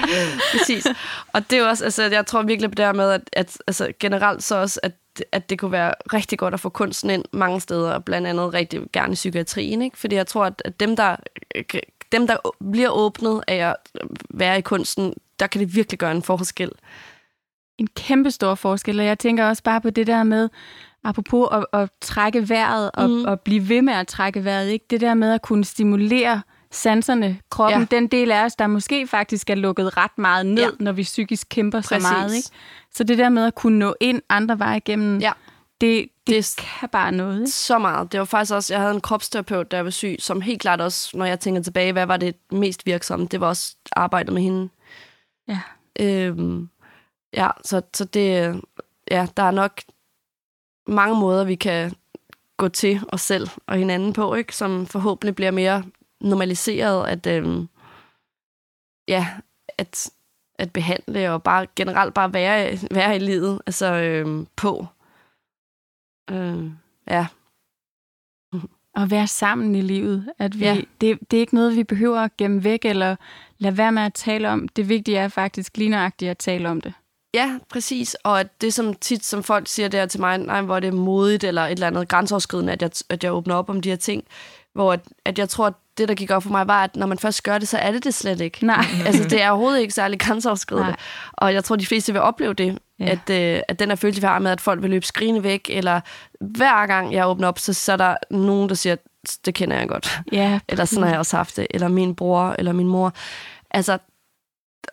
Præcis. Og det er jo også, altså, jeg tror virkelig på det her med, at, at altså, generelt så også, at, at det kunne være rigtig godt at få kunsten ind mange steder, og blandt andet rigtig gerne i psykiatrien, ikke? Fordi jeg tror, at dem, der, dem, der bliver åbnet af at være i kunsten, der kan det virkelig gøre en forskel. en kæmpe stor forskel, og jeg tænker også bare på det der med, apropos at, at trække vejret og, mm. og blive ved med at trække vejret, ikke? det der med at kunne stimulere sanserne, kroppen, Ja. den del af os, der måske faktisk er lukket ret meget ned, ja. når vi psykisk kæmper Præcis. så meget. Ikke? Så det der med at kunne nå ind andre veje igennem, Ja. det, det, Det- kan bare noget. Ikke? Så meget. Det var faktisk også, jeg havde en kropsterapeut, der var syg, som helt klart også, når jeg tænker tilbage, hvad var det mest virksomme, det var også arbejdet med hende. Ja. Øhm, ja, så, så det, ja, der er nok mange måder, vi kan gå til os selv og hinanden på, ikke? som forhåbentlig bliver mere normaliseret, at, øhm, ja, at, at behandle og bare generelt bare være, være i livet, altså øhm, på. Øhm, ja, At være sammen i livet. At vi, Ja. det, det er ikke noget, vi behøver at gemme væk eller lade være med at tale om. Det vigtige er faktisk lige nøjagtigt at tale om det. Ja, præcis. Og at det som tit, som folk siger der til mig, nej, hvor er det modigt eller et eller andet grænseoverskridende, at jeg, at jeg åbner op om de her ting. Hvor at, at jeg tror, at det, der gik op for mig, var, at når man først gør det, så er det det slet ikke. Nej. altså, det er overhovedet ikke særlig grænseoverskridende. Og jeg tror, de fleste vil opleve det, Ja. at, øh, at den er følelse, vi har med, at folk vil løbe skrigende væk, eller hver gang jeg åbner op, så, så er der nogen, der siger, det kender jeg godt. Ja, Eller sådan har jeg også haft det. Eller min bror, eller min mor. Altså,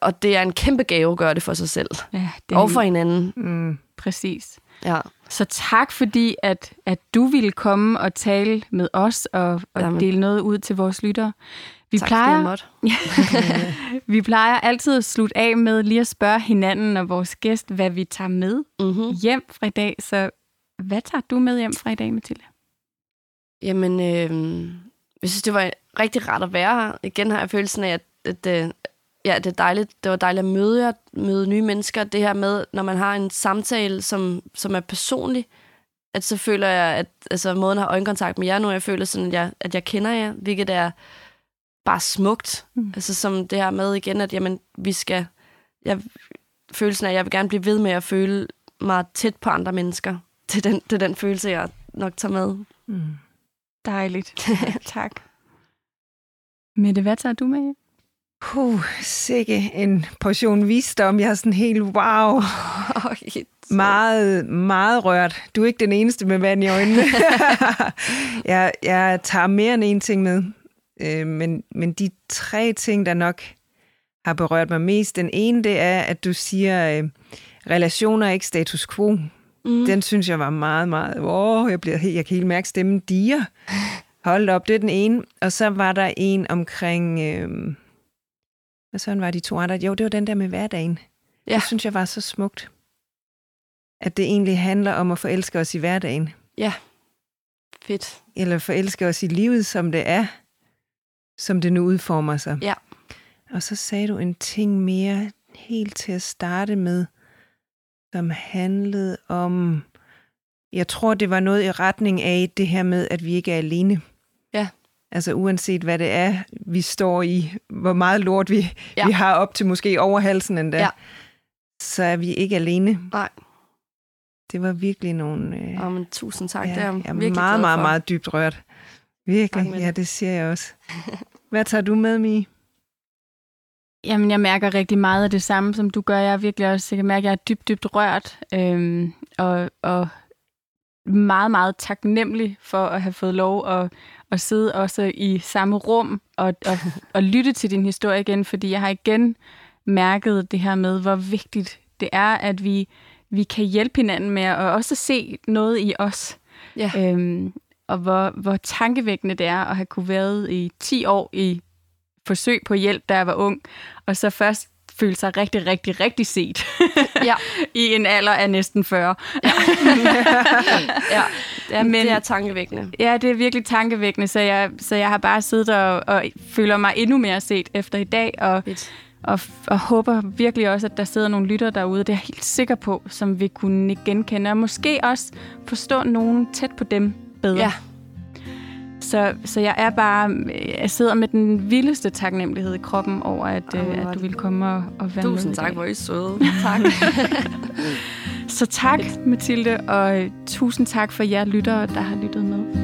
og det er en kæmpe gave at gøre det for sig selv. ja det Og for hinanden. Mm. præcis. Ja. Så tak fordi, at, at du ville komme og tale med os og, og Jamen. dele noget ud til vores lyttere. Vi tak, plejer, vi plejer altid at slutte af med lige at spørge hinanden og vores gæst, hvad vi tager med Mm-hmm. hjem fra i dag. Så hvad tager du med hjem fra i dag, Mathilde? Jamen, øh, jeg synes, det var rigtig rart at være her. Igen har jeg følelsen af, at, at øh, ja, det, er dejligt, det var dejligt at møde jer, møde nye mennesker. Det her med, når man har en samtale, som, som er personlig, at så føler jeg, at altså, måden at have øjenkontakt med jer nu, jeg føler sådan, at jeg, at jeg kender jer, hvilket er bare smukt. Mm. Altså som det her med igen, at jamen, vi skal... Jeg, følelsen af, at jeg vil gerne blive ved med at føle mig tæt på andre mennesker. Det er den, det er den følelse, jeg nok tager med. Mm. Dejligt. tak. Mette, hvad tager du med Puh, sikke en portion visdom. Jeg er sådan helt wow. Meget, meget rørt. Du er ikke den eneste med vand i øjnene. jeg, jeg tager mere end en ting med. Øh, men, men de tre ting, der nok har berørt mig mest. Den ene, det er, at du siger, øh, relationer er ikke status quo. Mm. Den synes jeg var meget, meget... Åh, jeg, bliver, helt- jeg kan helt mærke stemmen diger. Hold op, det er den ene. Og så var der en omkring... Øh, hvad sådan var de to andre? Jo, det var den der med hverdagen. Ja. Det synes jeg var så smukt. At det egentlig handler om at forelske os i hverdagen. Fedt. Eller forelske os i livet, som det er. Som det nu udformer sig. Ja. Og så sagde du en ting mere helt til at starte med, som handlede om... Jeg tror, det var noget i retning af det her med, at vi ikke er alene. Altså uanset hvad det er, vi står i, hvor meget lort vi, Ja. vi har op til måske over halsen endda, Ja. så er vi ikke alene. Nej. Det var virkelig nogle... Øh, Oh, men tusind tak. ja, det er jeg jeg er virkelig meget, glad meget, for. meget dybt rørt. Virkelig, Tak, ja, det siger jeg også. Hvad tager du med, Mie? Jamen, jeg mærker rigtig meget af det samme, som du gør. Jeg er virkelig også, jeg kan mærke, at jeg er dybt, dybt rørt. Øhm, og, og meget, meget taknemmelig for at have fået lov at, at sidde også i samme rum og, og, og lytte til din historie igen, fordi jeg har igen mærket det her med, hvor vigtigt det er, at vi, vi kan hjælpe hinanden med at også se noget i os. Ja. Øhm, og hvor, hvor tankevækkende det er at have kunne været i 10 år i forsøg på hjælp, da jeg var ung, og så først føle sig rigtig, rigtig, rigtig set Ja. i en alder af næsten 40. ja. ja men, Men- det er tankevækkende. Ja, det er virkelig tankevækkende, så jeg, så jeg har bare siddet og, og føler mig endnu mere set efter i dag, og, Fedt. og, og håber virkelig også, at der sidder nogle lyttere derude, det er jeg helt sikker på, som vil kunne genkende, og måske også forstå nogen tæt på dem bedre. Ja. Så, så jeg er bare, jeg sidder med den vildeste taknemmelighed i kroppen over, at, øh, var at du ville komme og, og være med. Tusind tak, hvor er I søde. Tak. Så tak, Mathilde, og tusind tak for jer lyttere, der har lyttet med.